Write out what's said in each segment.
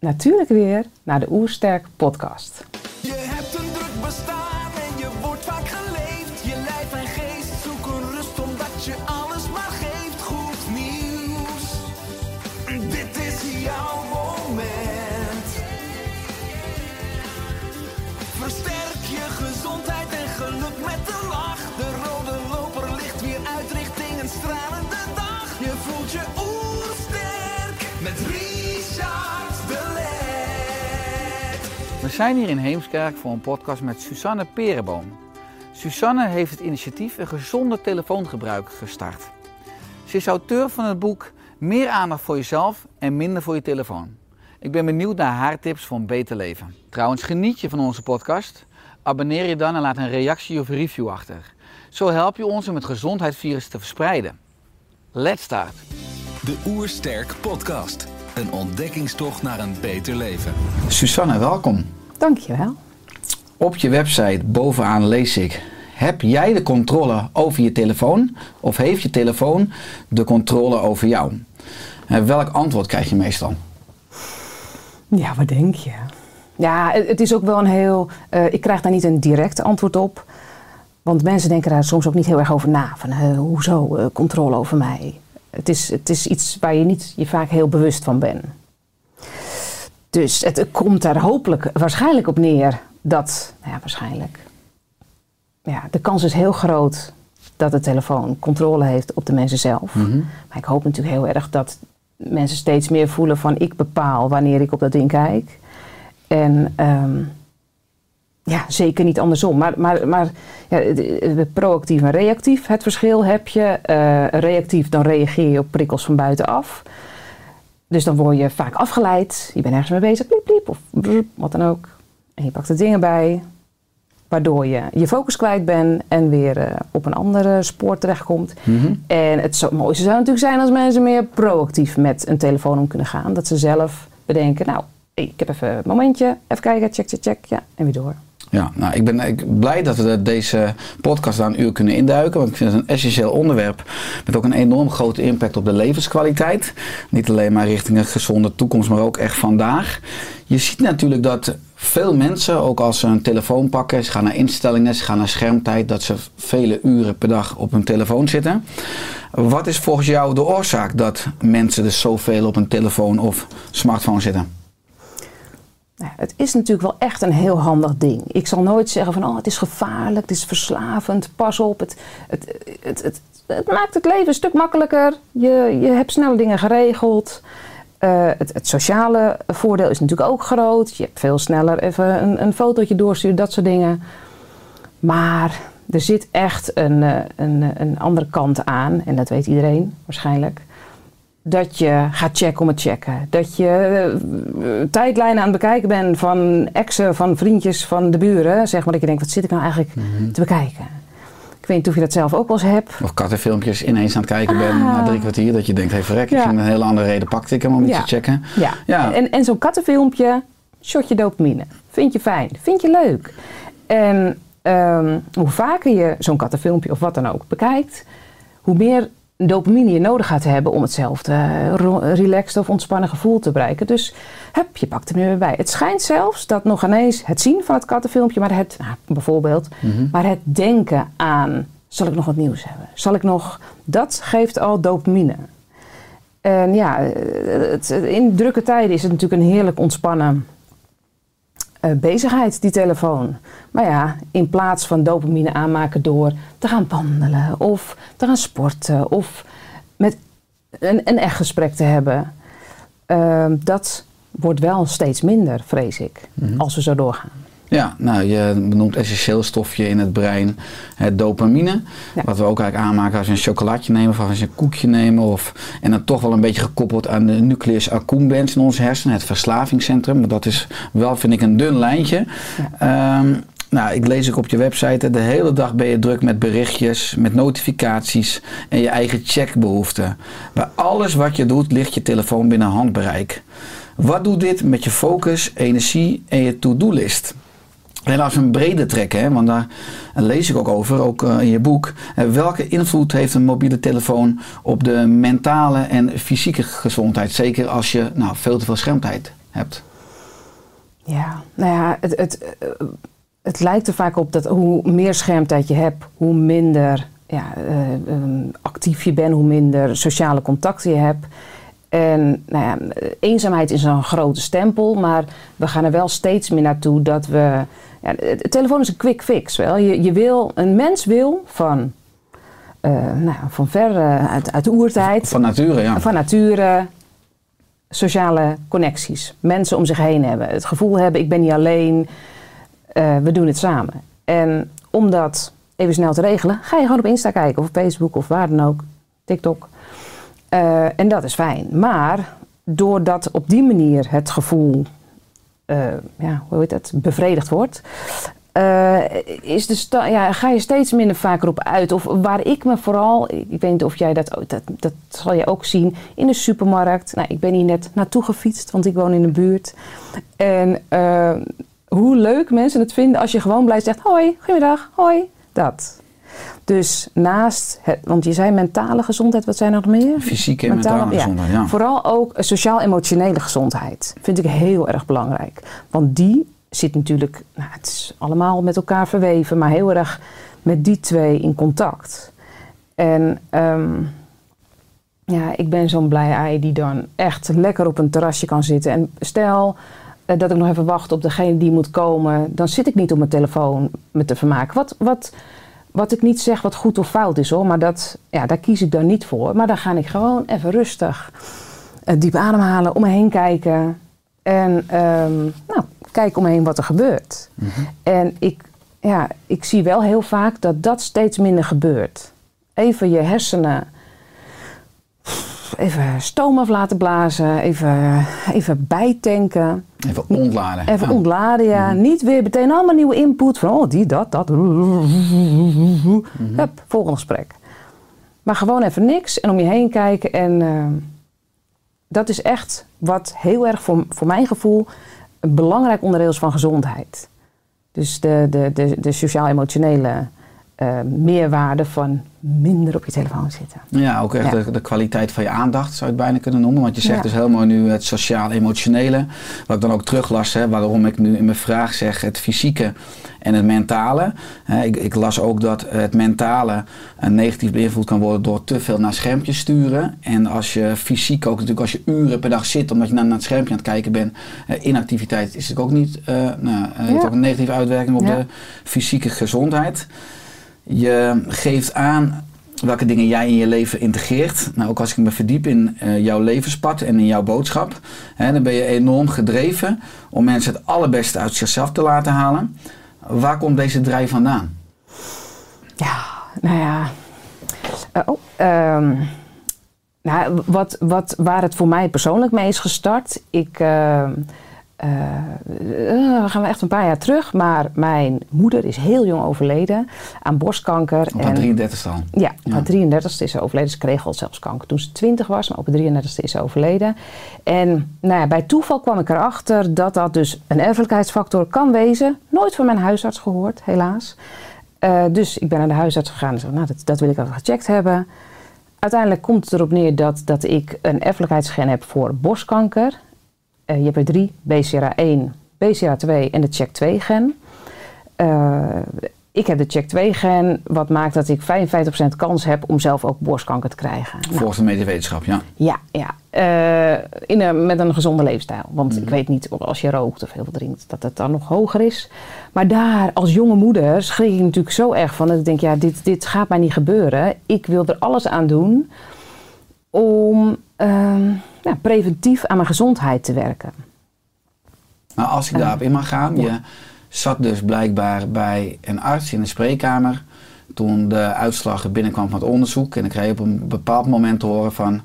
natuurlijk weer naar de Oersterk podcast. Zijn hier in Heemskerk voor een podcast met Susanne Perenboom. Susanne heeft het initiatief Een Gezonde Telefoongebruik gestart. Ze is auteur van het boek Meer aandacht voor jezelf en minder voor je telefoon. Ik ben benieuwd naar haar tips voor een beter leven. Trouwens, geniet je van onze podcast? Abonneer je dan en laat een reactie of review achter. Zo help je ons om het gezondheidsvirus te verspreiden. Let's start! De Oersterk Podcast. Een ontdekkingstocht naar een beter leven. Susanne, welkom. Dankjewel. Op je website bovenaan lees ik: Heb jij de controle over je telefoon of heeft je telefoon de controle over jou? En welk antwoord krijg je meestal? Ja, wat denk je? Ja, het, is ook wel een heel... eh, ik krijg daar niet een direct antwoord op. Want mensen denken daar soms ook niet heel erg over na. Van, hoezo eh, controle over mij? Het is, het is iets waar je niet je vaak heel bewust van bent. Dus het komt daar hopelijk waarschijnlijk op neer dat... Nou ja, waarschijnlijk. Ja, de kans is heel groot dat de telefoon controle heeft op de mensen zelf. Maar ik hoop natuurlijk heel erg dat mensen steeds meer voelen van ik bepaal wanneer ik op dat ding kijk. En ehm, ja, zeker niet andersom. Maar, maar, maar ja, de- de proactief en reactief, het verschil heb je. Eh, reactief, dan reageer je op prikkels van buitenaf. Dus dan word je vaak afgeleid. Je bent ergens mee bezig, pliep, pliep, of brrr, wat dan ook. En je pakt er dingen bij, waardoor je je focus kwijt bent en weer eh, op een andere spoor terechtkomt. En het zo- mooiste zou natuurlijk zijn als mensen meer proactief met een telefoon om kunnen gaan. Dat ze zelf bedenken, nou, ik heb even een momentje, even kijken, check, check, check, ja, en weer door. Ja, nou, ik ben ik, blij dat we deze podcast daar een uur kunnen induiken. Want ik vind het een essentieel onderwerp. Met ook een enorm grote impact op de levenskwaliteit. Niet alleen maar richting een gezonde toekomst, maar ook echt vandaag. Je ziet natuurlijk dat veel mensen, ook als ze een telefoon pakken, ze gaan naar instellingen, ze gaan naar schermtijd, dat ze vele uren per dag op hun telefoon zitten. Wat is volgens jou de oorzaak dat mensen dus zoveel op een telefoon of smartphone zitten? Nou, het is natuurlijk wel echt een heel handig ding. Ik zal nooit zeggen van, oh, het is gevaarlijk, het is verslavend, pas op. Het, het, het, het, het maakt het leven een stuk makkelijker. Je, je hebt snel dingen geregeld. Eh, het, het sociale voordeel is natuurlijk ook groot. Je hebt veel sneller even een, een fotootje doorsturen, dat soort dingen. Maar er zit echt een, eh, een, een andere kant aan. En dat weet iedereen waarschijnlijk dat je gaat checken om het checken. Dat je eh, tijdlijnen aan het bekijken bent van exen, van vriendjes, van de buren. Zeg maar dat je denkt, wat zit ik nou eigenlijk te bekijken? Ik weet niet of je dat zelf ook wel eens hebt. Of kattenfilmpjes ineens aan het kijken ben Ah. na drie kwartier. Dat je denkt, hey verrek, Ja. ik ging een hele andere reden pakte ik hem om Ja. te checken. Ja. Ja. En, en zo'n kattenfilmpje, shotje dopamine. Vind je fijn, vind je leuk. En ehm, hoe vaker je zo'n kattenfilmpje of wat dan ook bekijkt, hoe meer dopamine je nodig gaat hebben om hetzelfde eh, ro- relaxed of ontspannen gevoel te bereiken. Dus hup, je pakt er nu weer bij. Het schijnt zelfs dat nog ineens het zien van het kattenfilmpje, maar het, nou, bijvoorbeeld, maar het denken aan, zal ik nog wat nieuws hebben? Zal ik nog, dat geeft al dopamine. En ja, eh, het, in drukke tijden is het natuurlijk een heerlijk ontspannen eh, bezigheid, die telefoon. Maar ja, in plaats van dopamine aanmaken door te gaan wandelen of te gaan sporten of met een, een echt gesprek te hebben, eh, dat wordt wel steeds minder, vrees ik, als we zo doorgaan. Ja, nou, je benoemt essentieel stofje in het brein, het dopamine. Ja. Wat we ook eigenlijk aanmaken als we een chocolaatje nemen of als we een koekje nemen. Of, en dan toch wel een beetje gekoppeld aan de nucleus accumbens in ons hersenen, het verslavingscentrum. Maar dat is wel, vind ik, een dun lijntje. Ehm, nou, ik lees ook op je website, de hele dag ben je druk met berichtjes, met notificaties en je eigen checkbehoeften. Bij alles wat je doet ligt je telefoon binnen handbereik. Wat doet dit met je focus, energie en je to-do-list? En als we een brede trekken, hè, want daar lees ik ook over, ook eh, in je boek. Eh, welke invloed heeft een mobiele telefoon op de mentale en fysieke gezondheid? Zeker als je nou, veel te veel schermtijd hebt. Ja, nou ja, het, het, eh, het lijkt er vaak op dat hoe meer schermtijd je hebt, hoe minder ja, eh, ehm, actief je bent, hoe minder sociale contacten je hebt. En nou ja, eenzaamheid is een grote stempel, maar we gaan er wel steeds meer naartoe dat we. Ja, de telefoon is een quick fix. Wel. Je, je wil, een mens wil van, eh, nou, van ver eh, uit, uit de oertijd, Van nature, ja. van nature sociale connecties. Mensen om zich heen hebben. Het gevoel hebben, ik ben niet alleen. eh, we doen het samen. En om dat even snel te regelen, ga je gewoon op Insta kijken. Of op Facebook of waar dan ook. TikTok. En dat is fijn. Maar doordat op die manier het gevoel, ja, hoe heet het, bevredigd wordt... eh, is de ja, ga je steeds minder vaker op uit. Of waar ik me vooral, ik weet niet of jij dat, dat, dat zal je ook zien, in de supermarkt. Nou, ik ben hier net naartoe gefietst, want ik woon in de buurt. En eh, hoe leuk mensen het vinden als je gewoon blijft zegt, hoi, goedemiddag, hoi, dat. Dus naast, het, want je zei mentale gezondheid, wat zijn er nog meer? Fysieke en mentale gezondheid, ja. Vooral ook sociaal-emotionele gezondheid vind ik heel erg belangrijk. Want die zit natuurlijk, nou, het is allemaal met elkaar verweven, maar heel erg met die twee in contact. En ehm, ja, ik ben zo'n blij ei die dan echt lekker op een terrasje kan zitten. En stel eh, dat ik nog even wacht op degene die moet komen, dan zit ik niet op mijn telefoon me te vermaken. Wat, wat, wat ik niet zeg wat goed of fout is hoor, maar dat, ja, daar kies ik dan niet voor. Maar dan ga ik gewoon even rustig eh, diep ademhalen, om me heen kijken. En ehm, nou, kijk om me heen wat er gebeurt. En ik, ja, ik zie wel heel vaak dat dat steeds minder gebeurt. Even je hersenen even stoom af laten blazen, even, even bijtanken. Even ontladen. Even Ja. ontladen, ja. Niet weer meteen allemaal nieuwe input van oh, die, dat, dat. Hup, volgende gesprek. Maar gewoon even niks en om je heen kijken. En eh, dat is echt wat heel erg voor, voor mijn gevoel een belangrijk onderdeel is van gezondheid. Dus de, de, de, de sociaal-emotionele eh, meerwaarde van minder op je telefoon zitten. Ja, ook echt Ja. De, de kwaliteit van je aandacht zou je het bijna kunnen noemen. Want je zegt Ja. dus heel mooi nu het sociaal-emotionele. Wat ik dan ook teruglas, hè, waarom ik nu in mijn vraag zeg het fysieke en het mentale. Hè, ik, ik las ook dat het mentale een negatief beïnvloed kan worden door te veel naar schermpjes sturen. En als je fysiek ook natuurlijk als je uren per dag zit omdat je naar, naar het schermpje aan het kijken bent. eh, inactiviteit is natuurlijk ook niet, eh nou, eh, heeft ook een negatieve uitwerking op de fysieke gezondheid. Je geeft aan welke dingen jij in je leven integreert. Nou, ook als ik me verdiep in eh, jouw levenspad en in jouw boodschap, hè, dan ben je enorm gedreven om mensen het allerbeste uit zichzelf te laten halen. Waar komt deze drijf vandaan? Ja, nou ja. Eh, oh, ehm, nou, wat, wat, waar het voor mij persoonlijk mee is gestart. Ik. ehm, eh, eh, gaan we echt een paar jaar terug. Maar mijn moeder is heel jong overleden aan borstkanker. Op haar 33 al. Ja, op Ja. haar 33ste is ze overleden. Ze kreeg al zelfs kanker toen ze 20 was, maar op haar 33ste is ze overleden. En nou ja, bij toeval kwam ik erachter dat dat dus een erfelijkheidsfactor kan wezen. Nooit van mijn huisarts gehoord, helaas. Eh, dus ik ben naar de huisarts gegaan en zei, nou, dat, dat wil ik even gecheckt hebben. Uiteindelijk komt het erop neer dat, dat ik een erfelijkheidsgen heb voor borstkanker. Eh, je hebt er drie, BCRA1, BCRA2 en de CHEK2-gen. Eh, ik heb de CHEK2-gen, wat maakt dat ik 55% kans heb om zelf ook borstkanker te krijgen. Nou, Volgens de medische wetenschap, ja. ja, ja. Eh, in een, met een gezonde leefstijl. Want ik weet niet of als je rookt of heel veel drinkt, dat het dan nog hoger is. Maar daar, als jonge moeder, schrik ik natuurlijk zo erg van. Dat ik denk, ja, dit, dit gaat mij niet gebeuren. Ik wil er alles aan doen om ehm, ja, preventief aan mijn gezondheid te werken. Maar als ik daarop in mag gaan, Ja. je zat dus blijkbaar bij een arts in een spreekkamer. Toen de uitslag binnenkwam van het onderzoek. En ik kreeg op een bepaald moment te horen van...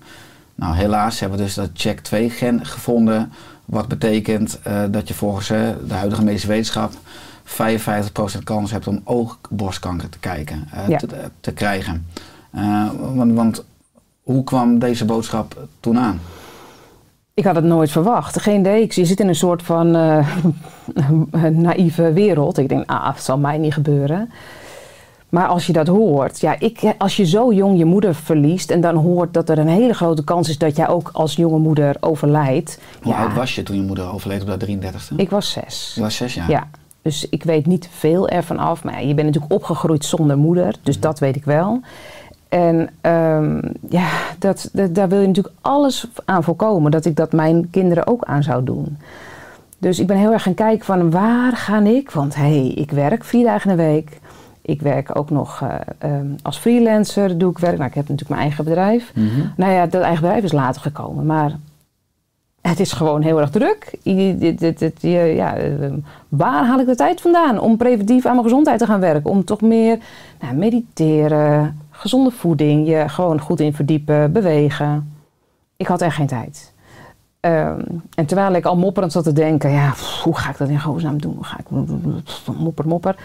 Nou, helaas hebben we dus dat check-2-gen gevonden. Wat betekent eh, dat je volgens eh, de huidige medische wetenschap 55% kans hebt om oogborstkanker te, kijken, eh, Ja. te, te krijgen. Want, want hoe kwam deze boodschap toen aan? Ik had het nooit verwacht. Geen idee. Je zit in een soort van eh, naïeve wereld. Ik denk, ah, het zal mij niet gebeuren. Maar als je dat hoort, ja, ik, als je zo jong je moeder verliest en dan hoort dat er een hele grote kans is dat jij ook als jonge moeder overlijdt. Hoe ja, oud was je toen je moeder overleed op de 33ste? Ik was zes. Je was zes jaar. Ja, dus ik weet niet veel ervan af. Maar ja, je bent natuurlijk opgegroeid zonder moeder, dus dat weet ik wel. En ehm, ja, dat, dat- daar wil je natuurlijk alles aan voorkomen. Dat ik dat mijn kinderen ook aan zou doen. Dus ik ben heel erg gaan kijken van waar ga ik? Want hé, hey, ik werk vier dagen in de week. Ik werk ook nog eh, ehm, als freelancer, doe ik werk. Nou, ik heb natuurlijk mijn eigen bedrijf. Mhm. Nou ja, dat eigen bedrijf is later gekomen. Maar het is gewoon heel erg druk. Ja, eh, waar haal ik de tijd vandaan om preventief aan mijn gezondheid te gaan werken? Om toch meer nou, mediteren, gezonde voeding, je gewoon goed in verdiepen, bewegen. Ik had echt geen tijd. Ehm, en terwijl ik al mopperend zat te denken, ja, pff, hoe ga ik dat in godsnaam doen? Hoe ga ik mopper, mopper?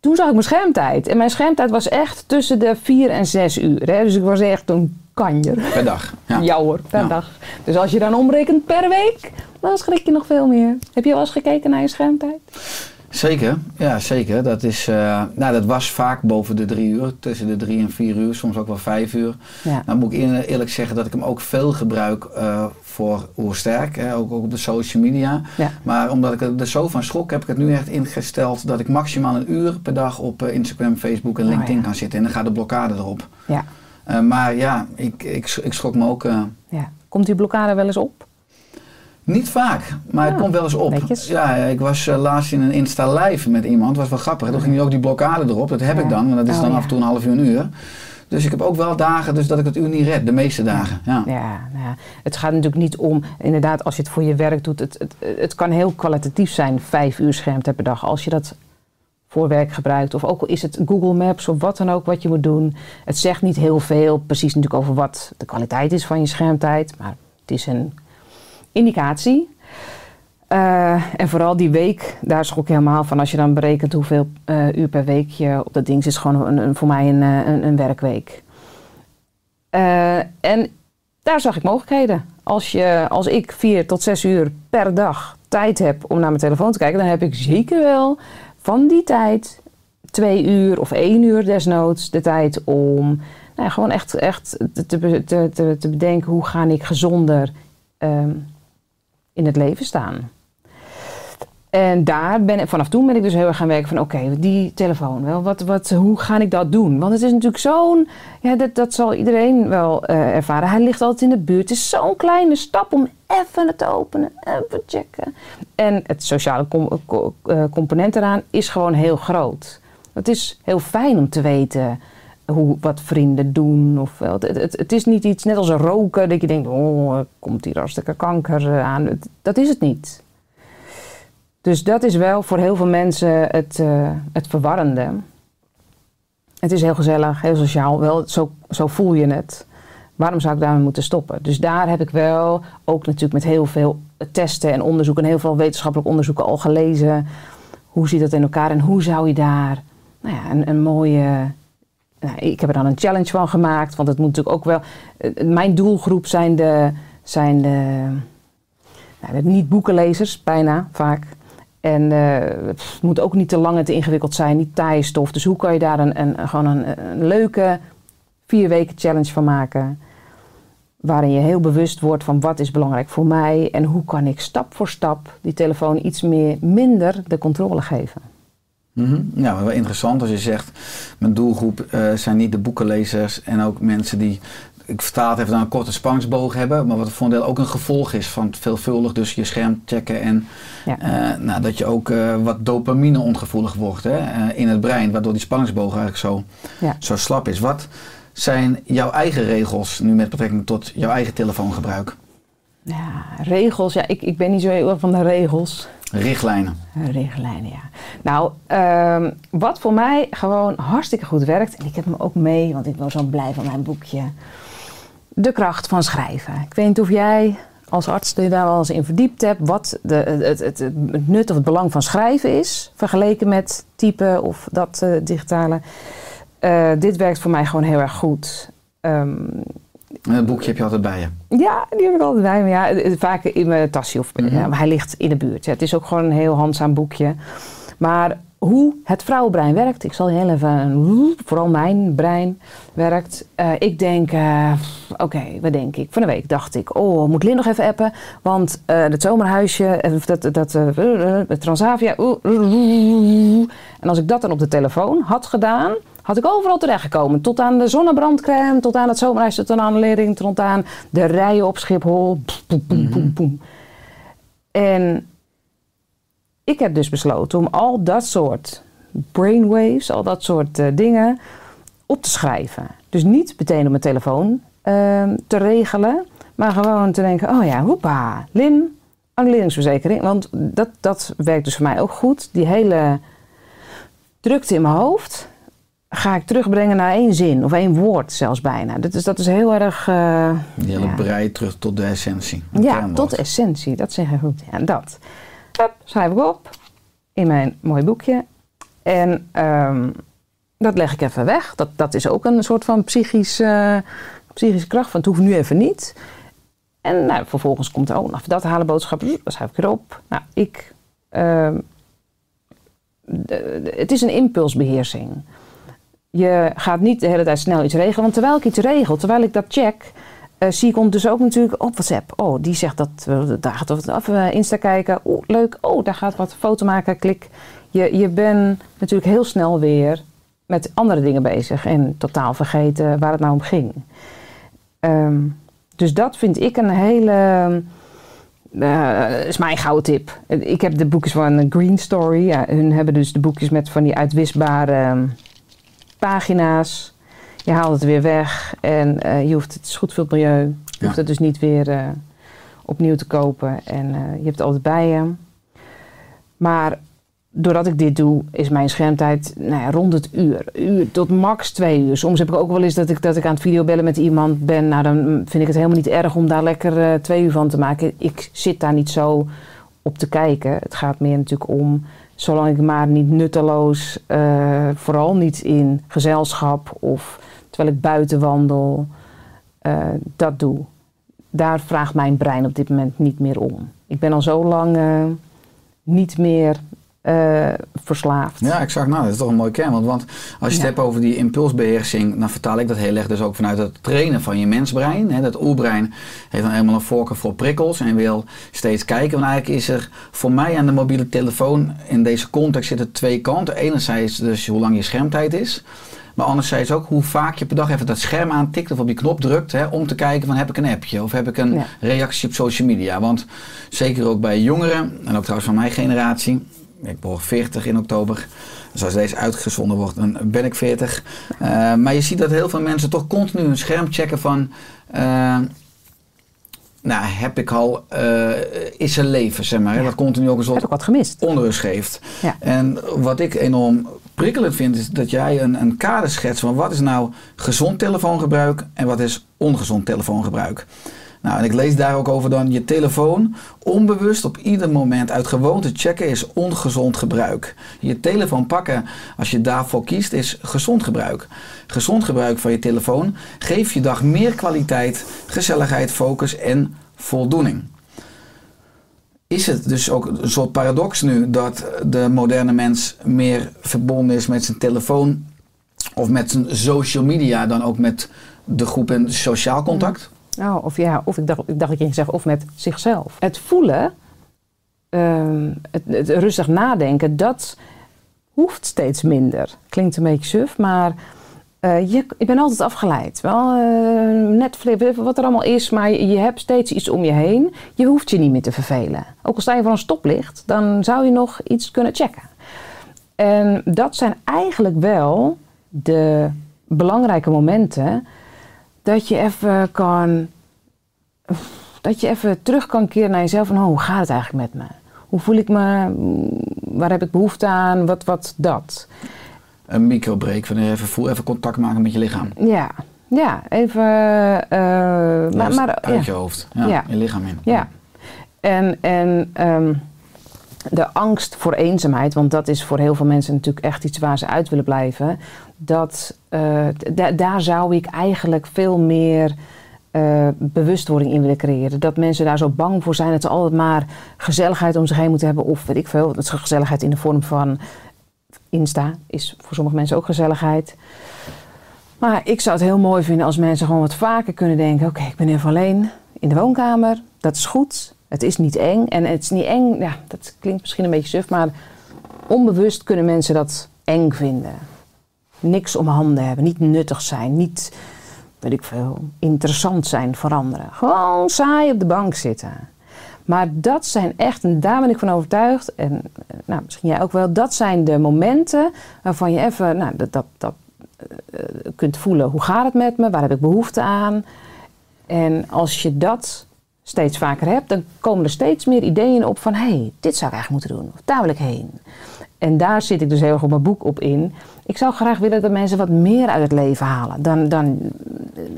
Toen zag ik mijn schermtijd. En mijn schermtijd was echt tussen de 4 en 6 uur. Hè? Dus ik was echt een kanjer. Per dag. Ja. Ja, hoor, per Ja. dag. Dus als je dan omrekent per week, dan schrik je nog veel meer. Heb je wel eens gekeken naar je schermtijd? Zeker, ja zeker. Dat, is, eh, nou, dat was vaak boven de drie uur, tussen de drie en vier uur, soms ook wel vijf uur. Ja. Nou moet ik eer- eerlijk zeggen dat ik hem ook veel gebruik eh, voor Oersterk, hè, ook, ook op de social media. Ja. Maar omdat ik er zo van schrok, heb ik het nu echt ingesteld dat ik maximaal een uur per dag op eh, Instagram, Facebook en Oh, LinkedIn ja. kan zitten. En dan gaat de blokkade erop. Ja. Maar ja, ik, ik, ik schrok me ook ja. Komt die blokkade wel eens op? Niet vaak, maar het komt wel eens op. netjes. Ja, ik was eh, laatst in een Insta live met iemand, was wel grappig. Toen ging ook die blokkade erop, dat heb Ja. ik dan, want dat is Oh, dan ja. af en toe een half uur, een uur. Dus ik heb ook wel dagen dus dat ik het uur niet red, de meeste dagen. Ja. Ja, nou ja, het gaat natuurlijk niet om, inderdaad, als je het voor je werk doet, het, het, het kan heel kwalitatief zijn, vijf uur schermtijd per dag. Als je dat voor werk gebruikt, of ook al is het Google Maps of wat dan ook wat je moet doen. Het zegt niet heel veel, precies natuurlijk over wat de kwaliteit is van je schermtijd, maar het is een indicatie. Eh, en vooral die week, daar schrok ik helemaal van. Als je dan berekent hoeveel eh, uur per week je op dat ding zit, is gewoon een, voor mij een, eh, een, een werkweek. En daar zag ik mogelijkheden. Als, je, als ik vier tot zes uur per dag tijd heb om naar mijn telefoon te kijken, dan heb ik zeker wel van die tijd twee uur of één uur desnoods de tijd om nou gewoon echt, echt te, te, te bedenken hoe ga ik gezonder ehm, in het leven staan. En daar ben ik, vanaf toen ben ik dus heel erg gaan werken van oké, die telefoon wel, wat, wat, hoe ga ik dat doen? Want het is natuurlijk zo'n, ja, dat, dat zal iedereen wel eh, ervaren. Hij ligt altijd in de buurt. Het is zo'n kleine stap om even het openen, even checken. En het sociale eh, component eraan is gewoon heel groot. Het is heel fijn om te weten hoe, wat vrienden doen. Of, het, het, het is niet iets net als roken, dat je denkt, oh, komt hier hartstikke kanker eh, aan. Dat is het niet. Dus dat is wel voor heel veel mensen het, eh, het verwarrende. Het is heel gezellig, heel sociaal. Wel, zo, zo voel je het. Waarom zou ik daarmee moeten stoppen? Dus daar heb ik wel, ook natuurlijk met heel veel testen en onderzoeken... en heel veel wetenschappelijk onderzoeken al gelezen. Hoe zit dat in elkaar en hoe zou je daar nou ja, een, een mooie... Nou, ik heb er dan een challenge van gemaakt, want het moet natuurlijk ook wel... eh, Mijn doelgroep zijn de, zijn de, nou, de niet-boekenlezers, bijna, vaak. En eh, het moet ook niet te lang en te ingewikkeld zijn, niet taaie stof. Dus hoe kan je daar een, een, gewoon een, een leuke vier weken challenge van maken? Waarin je heel bewust wordt van wat is belangrijk voor mij en hoe kan ik stap voor stap die telefoon iets meer, minder de controle geven. Mhm. Ja, wel interessant als je zegt, mijn doelgroep eh, zijn niet de boekenlezers en ook mensen die, ik vertaal het even naar een korte spangsboog hebben, maar wat voor een deel ook een gevolg is van veelvuldig dus je scherm checken en Ja. eh, nou, dat je ook eh, wat dopamine ongevoelig wordt hè, in het brein, waardoor die spanningsboog eigenlijk zo, Ja. zo slap is. Wat zijn jouw eigen regels nu met betrekking tot jouw eigen telefoongebruik? Ja, regels. Ja, ik, ik ben niet zo heel erg van de regels. Richtlijnen. Richtlijnen, ja. Nou, ehm, wat voor mij gewoon hartstikke goed werkt, en ik heb hem ook mee, want ik ben zo blij van mijn boekje. De kracht van schrijven. Ik weet niet of jij als arts je wel eens in verdiept hebt, wat de, het, het, het nut of het belang van schrijven is, vergeleken met typen of dat eh, digitale. Eh, dit werkt voor mij gewoon heel erg goed. Ehm, En het boekje heb je altijd bij je. ja, die heb ik altijd bij me. Ja, eh, vaak in mijn tasje of Mhm. ja, maar hij ligt in de buurt. Ja, het is ook gewoon een heel handzaam boekje. Maar hoe het vrouwenbrein werkt, ik zal heel even, vooral mijn brein werkt. Eh, ik denk, eh, oké, wat denk ik? Van de week dacht ik, oh, moet Lin nog even appen? Want eh het zomerhuisje, eh, dat, dat eh, eh, Transavia. En als ik dat dan op de telefoon had gedaan, had ik overal terechtgekomen. Tot aan de zonnebrandcrème, tot aan het zomerhuisje, tot aan de lering, tot aan de rijen op Schiphol. Poem. En ik heb dus besloten om al dat soort brainwaves, al dat soort eh, dingen op te schrijven. Dus niet meteen op mijn telefoon ehm, te regelen, maar gewoon te denken: oh ja, hoepa, Lin, annuleringsverzekering. Want dat, dat werkt dus voor mij ook goed. Die hele drukte in mijn hoofd ga ik terugbrengen naar één zin of één woord zelfs bijna. Dat is, dat is heel erg. eh, Die hele ja. brei terug tot de essentie. ja, tot de essentie. Dat zeg je goed. Ja, dat. Hup, schrijf ik op in mijn mooi boekje. En ehm, dat leg ik even weg. Dat, dat is ook een soort van psychisch, eh, psychische kracht. Van het hoeft nu even niet. En nou, vervolgens komt er ook nog dat halen boodschap. Dat schrijf ik erop. Nou, ik... ehm, de- de- het is een impulsbeheersing. Je gaat niet de hele tijd snel iets regelen. Want terwijl ik iets regel, terwijl ik dat check... eh, zie ik ondertussen ook natuurlijk op WhatsApp. Oh, die zegt dat, eh, daar gaat wat af. eh, Insta kijken. Oeh, leuk. Oh, daar gaat wat foto maken. Klik. Je, je bent natuurlijk heel snel weer met andere dingen bezig. En totaal vergeten waar het nou om ging. Ehm, dus dat vind ik een hele... is mijn gouden tip. Ik heb de boekjes van Green Story. Ja, hun hebben dus de boekjes met van die uitwisbare ehm, pagina's. Je haalt het weer weg en eh, je hoeft, het is goed voor het milieu. Je Ja. hoeft het dus niet weer eh, opnieuw te kopen. En eh, je hebt het altijd bij je. Maar doordat ik dit doe, is mijn schermtijd nou ja, rond het uur. uur. Tot max twee uur. Soms heb ik ook wel eens dat ik, dat ik aan het videobellen met iemand ben. Nou, dan vind ik het helemaal niet erg om daar lekker twee uur van te maken. Ik zit daar niet zo op te kijken. Het gaat meer natuurlijk om, zolang ik maar niet nutteloos, eh, vooral niet in gezelschap of terwijl ik buiten wandel, eh, dat doe. Daar vraagt mijn brein op dit moment niet meer om. Ik ben al zo lang eh, niet meer eh, verslaafd. Ja, exact. Nou, dat is toch een mooi kernwoord. Want als je het Ja. hebt over die impulsbeheersing, dan vertaal ik dat heel erg dus ook vanuit het trainen van je mensbrein. Hè. Dat oerbrein heeft dan helemaal een voorkeur voor prikkels en wil steeds kijken. Want eigenlijk is er voor mij aan de mobiele telefoon in deze context zitten twee kanten. Enerzijds dus hoe lang je schermtijd is. Maar anderzijds ook hoe vaak je per dag even dat scherm aantikt of op die knop drukt. Hè, om te kijken van heb ik een appje of heb ik een Ja. reactie op social media. Want zeker ook bij jongeren en ook trouwens van mijn generatie. Ik word 40 in oktober. Dus als deze uitgezonden wordt, dan ben ik 40. Eh, maar je ziet dat heel veel mensen toch continu een scherm checken van... eh, nou, heb ik al... eh, is er leven, zeg maar. Ja. Dat continu ook een soort wat gemist? onrust geeft. Ja. En wat ik enorm prikkelend vind, is dat jij een, een kader schetst van wat is nou gezond telefoongebruik en wat is ongezond telefoongebruik. Nou, en ik lees daar ook over dan je telefoon onbewust op ieder moment uit gewoonte checken is ongezond gebruik. Je telefoon pakken als je daarvoor kiest is gezond gebruik. Gezond gebruik van je telefoon geeft je dag meer kwaliteit, gezelligheid, focus en voldoening is het dus ook een soort paradox nu dat de moderne mens meer verbonden is met zijn telefoon of met zijn social media dan ook met de groep en sociaal contact? Nou, of ja, of ik dacht, ik dacht dat of met zichzelf. Het voelen, ehm, het, rustig nadenken, dat hoeft steeds minder. Klinkt een beetje suf, maar eh, je, je bent altijd afgeleid. Wel, eh, Netflix, wat er allemaal is, maar je, je hebt steeds iets om je heen. Je hoeft je niet meer te vervelen. Ook al sta je voor een stoplicht, dan zou je nog iets kunnen checken. En dat zijn eigenlijk wel de belangrijke momenten dat je even kan. Dat je even terug kan keren naar jezelf van oh, hoe gaat het eigenlijk met me? Hoe voel ik me? Waar heb ik behoefte aan? Wat, wat dat? Een microbreak, van even, voel, even contact maken met je lichaam. Ja, ja even. eh, maar, uit ja. je hoofd, ja, Ja. je lichaam in. Ja. En, en ehm, de angst voor eenzaamheid, want dat is voor heel veel mensen natuurlijk echt iets waar ze uit willen blijven. Dat, eh, da- daar zou ik eigenlijk veel meer eh, bewustwording in willen creëren. Dat mensen daar zo bang voor zijn dat ze altijd maar gezelligheid om zich heen moeten hebben. Of weet ik veel, dat is gezelligheid in de vorm van Insta is voor sommige mensen ook gezelligheid. Maar ik zou het heel mooi vinden als mensen gewoon wat vaker kunnen denken: oké, ik ben even alleen in de woonkamer. Dat is goed. Het is niet eng. En het is niet eng, ja, dat klinkt misschien een beetje suf, maar onbewust kunnen mensen dat eng vinden. Niks om handen hebben, niet nuttig zijn, niet, weet ik veel, interessant zijn voor anderen. Gewoon saai op de bank zitten. Maar dat zijn echt, en daar ben ik van overtuigd, en eh, nou, misschien jij ook wel, dat zijn de momenten waarvan je even nou, dat, dat, dat eh, kunt voelen. Hoe gaat het met me? Waar heb ik behoefte aan? En als je dat steeds vaker hebt, dan komen er steeds meer ideeën op van... hé, hey, dit zou ik eigenlijk moeten doen. Of daar wil ik heen. En daar zit ik dus heel erg op mijn boek op in. Ik zou graag willen dat mensen wat meer uit het leven halen. Dan, dan,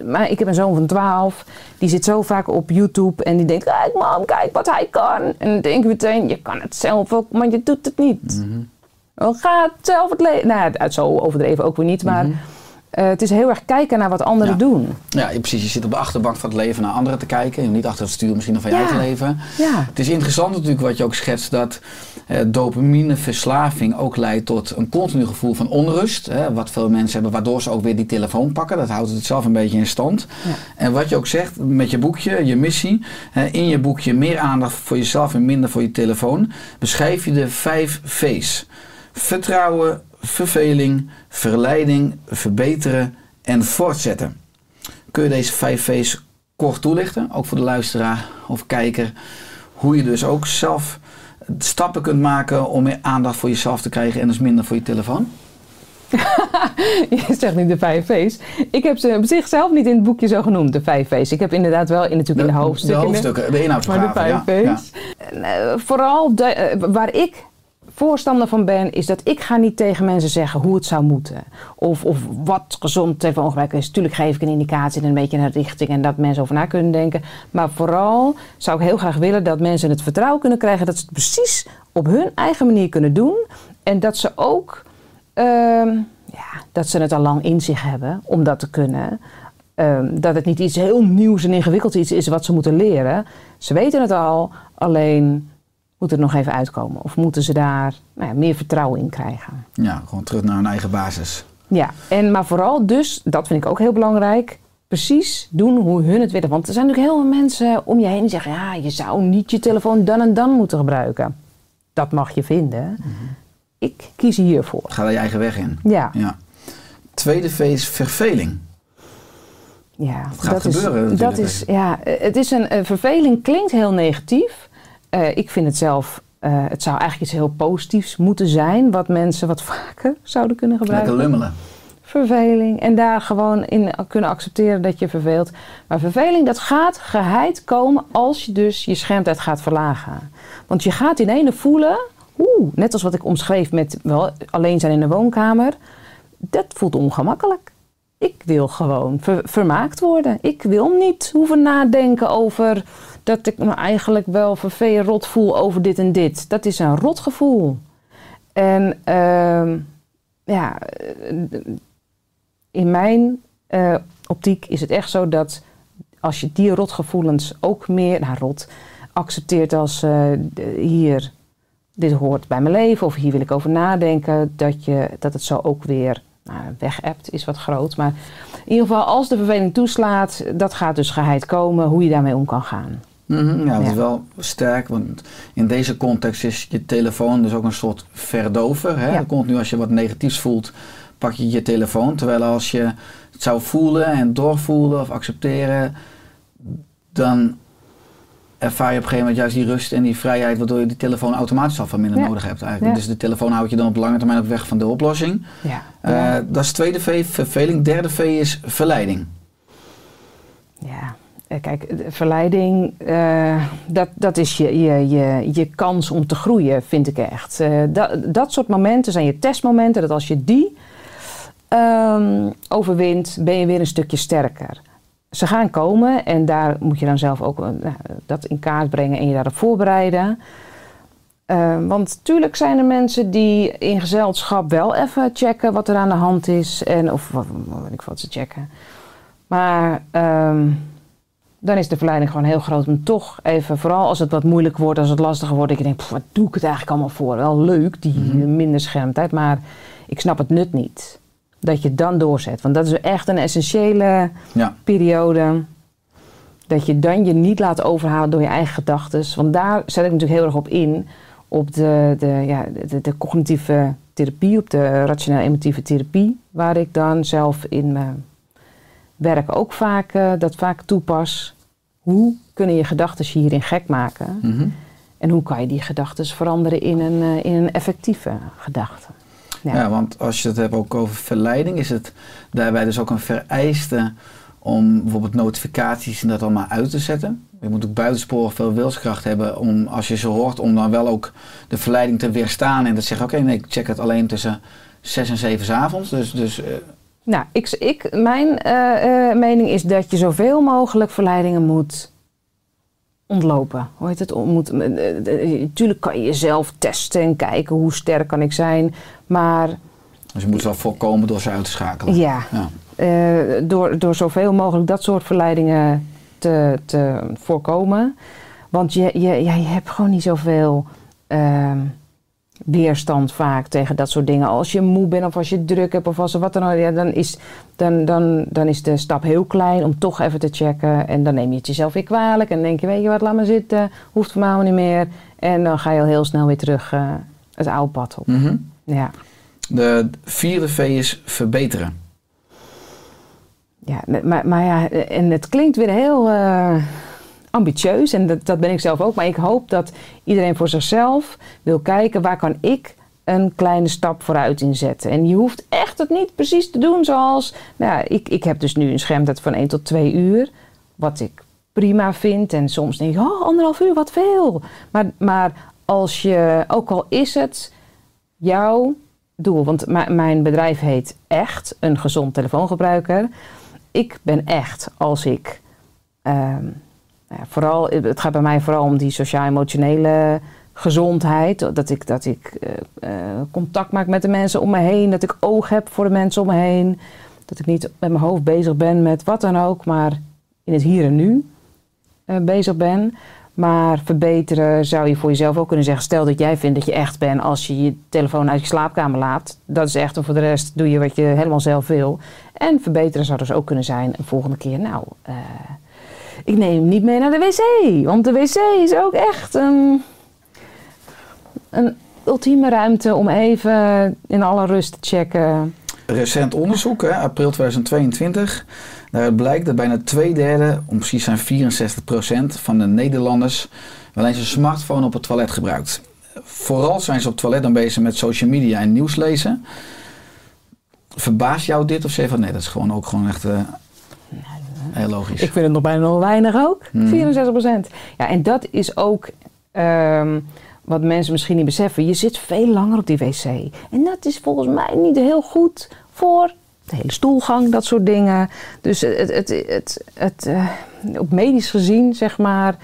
maar ik heb een zoon van 12, die zit zo vaak op YouTube en die denkt: Kijk, mam, kijk wat hij kan. En dan denk ik meteen: Je kan het zelf ook, maar je doet het niet. Dan Ga het zelf het leven. Nou, ja, zo overdreven ook weer niet, maar eh, het is heel erg kijken naar wat anderen Ja. doen. Ja, precies. Je zit op de achterbank van het leven naar anderen te kijken. En niet achter het stuur misschien van je Ja. eigen leven. Ja. Het is interessant natuurlijk wat je ook schetst. Dat eh, dopamineverslaving ook leidt tot een continu gevoel van onrust. Hè, wat veel mensen hebben. Waardoor ze ook weer die telefoon pakken. Dat houdt het zelf een beetje in stand. En wat je ook zegt met je boekje, je missie. in je boekje meer aandacht voor jezelf en minder voor je telefoon. Beschrijf je de vijf V's. Vertrouwen, verveling, verleiding, verbeteren en voortzetten. Kun je deze vijf V's kort toelichten, ook voor de luisteraar of kijker, hoe je dus ook zelf stappen kunt maken om meer aandacht voor jezelf te krijgen en dus minder voor je telefoon? Je zegt niet de vijf V's. Ik heb ze op zichzelf niet in het boekje zo genoemd, de vijf V's. Ik heb inderdaad wel in, natuurlijk in de hoofdstukken. De hoofdstukken, de Maar de vijf ja, V's. Eh, vooral de, eh, waar ik voorstander van ben, is dat ik ga niet tegen mensen zeggen hoe het zou moeten. Of, of wat gezond telefoongebruik is. Tuurlijk geef ik een indicatie en een beetje een richting en dat mensen over na kunnen denken. Maar vooral zou ik heel graag willen dat mensen het vertrouwen kunnen krijgen dat ze het precies op hun eigen manier kunnen doen. En dat ze ook ehm, ja, dat ze het al lang in zich hebben om dat te kunnen. Ehm, dat het niet iets heel nieuws en ingewikkeld iets is wat ze moeten leren. Ze weten het al, alleen moet het nog even uitkomen. Of moeten ze daar nou ja, meer vertrouwen in krijgen. Ja, gewoon terug naar hun eigen basis. Ja, en, maar vooral dus, dat vind ik ook heel belangrijk, precies doen hoe hun het willen. Want er zijn natuurlijk heel veel mensen om je heen die zeggen... ja, je zou niet je telefoon dan en dan moeten gebruiken. Dat mag je vinden. Ik kies hiervoor. Ga daar je eigen weg in. Ja, Ja. Tweede is verveling. ja gaat dat gebeuren is, dat is, ja, het is een verveling, klinkt heel negatief. Eh, ik vind het zelf, eh, het zou eigenlijk iets heel positiefs moeten zijn... wat mensen wat vaker zouden kunnen gebruiken. Lekker lummelen. verveling. En daar gewoon in kunnen accepteren dat je verveelt. Maar verveling, dat gaat geheid komen als je dus je schermtijd gaat verlagen. Want je gaat in ene voelen, oeh, net als wat ik omschreef met wel alleen zijn in de woonkamer. Dat voelt ongemakkelijk. Ik wil gewoon ver- vermaakt worden. Ik wil niet hoeven nadenken over dat ik me eigenlijk wel vervelend rot voel over dit en dit. Dat is een rotgevoel. En ehm, ja, eh, in mijn eh, optiek is het echt zo dat als je die rotgevoelens ook meer, nou rot, accepteert als eh, hier, dit hoort bij mijn leven of hier wil ik over nadenken, dat, je, dat het zo ook weer nou, weg hebt, is wat groot. Maar in ieder geval, als de verveling toeslaat, dat gaat dus geheid komen, hoe je daarmee om kan gaan. Mhm, ja, dat Ja. is wel sterk, want in deze context is je telefoon dus ook een soort verdover. Hè? Ja. Continu als je wat negatiefs voelt, pak je je telefoon. Terwijl als je het zou voelen en doorvoelen of accepteren, dan ervaar je op een gegeven moment juist die rust en die vrijheid, waardoor je die telefoon automatisch al van minder Ja. nodig hebt eigenlijk. Ja. Dus de telefoon houdt je dan op lange termijn op weg van de oplossing. Ja. Eh, dat is tweede V, verveling. Derde V is verleiding. Ja, eh, kijk, verleiding, eh, dat, dat is je, je, je, je kans om te groeien, vind ik echt. Dat, dat soort momenten zijn je testmomenten, dat als je die ehm, overwint, ben je weer een stukje sterker. Ze gaan komen en daar moet je dan zelf ook eh, nou, dat in kaart brengen en je daarop voorbereiden. Eh, want natuurlijk zijn er mensen die in gezelschap wel even checken wat er aan de hand is. En, of wat, weet ik wat ze checken. Maar ehm, dan is de verleiding gewoon heel groot om toch even, vooral als het wat moeilijk wordt, als het lastiger wordt, dat je denkt, "Pff, wat doe ik het eigenlijk allemaal voor? Wel leuk, die Mhm. minder schermtijd, maar ik snap het nut niet. Dat je dan doorzet. Want dat is echt een essentiële Ja. periode. Dat je dan je niet laat overhalen door je eigen gedachten. Want daar zet ik natuurlijk heel erg op in. Op de, de, ja, de, de cognitieve therapie, op de rationeel-emotieve therapie. Waar ik dan zelf in mijn werk ook vaak, eh, dat vaak toepas. Hoe kunnen je gedachten je hierin gek maken? Mhm. En hoe kan je die gedachten veranderen in een, eh, in een effectieve gedachte? Ja. want als je het hebt ook over verleiding, is het daarbij dus ook een vereiste om bijvoorbeeld notificaties en dat allemaal uit te zetten. Je moet ook buitensporig veel wilskracht hebben om, als je ze hoort, om dan wel ook de verleiding te weerstaan en te zeggen, oké, nee, ik check het alleen tussen 6 en 7 's avonds. Dus, dus eh, Nou, ik, ik, mijn eh, eh, mening is dat je zoveel mogelijk verleidingen moet ontlopen. Hoe heet het? Moet, natuurlijk kan je jezelf testen en kijken hoe sterk kan ik zijn. Maar dus je moet het wel voorkomen door ze uit te schakelen. ja, Ja. eh, door, door zoveel mogelijk dat soort verleidingen te, te voorkomen. Want je, je, ja, je hebt gewoon niet zoveel ehm, weerstand vaak tegen dat soort dingen. Als je moe bent of als je druk hebt of als er wat dan ook, ja, dan, is, dan, dan, dan is de stap heel klein om toch even te checken. En dan neem je het jezelf weer kwalijk en denk je, weet je wat, laat maar zitten, hoeft voor mij niet meer. En dan ga je al heel snel weer terug eh, het oude pad op. Mhm. Ja. De vierde V is verbeteren. Ja, maar, maar ja, en het klinkt weer heel eh, ambitieus en dat, dat ben ik zelf ook. Maar ik hoop dat iedereen voor zichzelf wil kijken waar kan ik een kleine stap vooruit inzetten. En je hoeft echt het niet precies te doen zoals... Nou ja, ik, ik heb dus nu een schermtijd van 1 tot 2 uur. Wat ik prima vind. En soms denk ik, oh, anderhalf uur, wat veel. Maar, maar als je, ook al is het jouw doel... Want mijn bedrijf heet Echt, een gezond telefoongebruiker ik ben echt als ik. ehm, nou vooral, het gaat bij mij vooral om die sociaal-emotionele gezondheid. Dat ik, dat ik eh, eh, contact maak met de mensen om me heen. Dat ik oog heb voor de mensen om me heen. Dat ik niet met mijn hoofd bezig ben met wat dan ook, maar in het hier en nu eh, bezig ben. Maar verbeteren zou je voor jezelf ook kunnen zeggen. Stel dat jij vindt dat je echt bent als je je telefoon uit je slaapkamer laat. Dat is echt. En voor de rest doe je wat je helemaal zelf wil. En verbeteren zou dus ook kunnen zijn een volgende keer. Nou, ik neem hem niet mee naar de wc. Want de wc is ook echt een, een ultieme ruimte om even in alle rust te checken. Recent onderzoek, hè, april 2022. Daaruit blijkt dat bijna twee derde, om precies zijn 64% van de Nederlanders wel eens een smartphone op het toilet gebruikt. Vooral zijn ze op het toilet dan bezig met social media en nieuws lezen. Verbaast jou dit of zeg van nee, dat is gewoon ook gewoon echt eh, heel logisch. Ik vind het nog bijna nog weinig ook. Hmm. 64% Ja, en dat is ook ehm, wat mensen misschien niet beseffen. Je zit veel langer op die wc. En dat is volgens mij niet heel goed voor de hele stoelgang, dat soort dingen. Dus het, het, het, het, eh, op medisch gezien, zeg maar,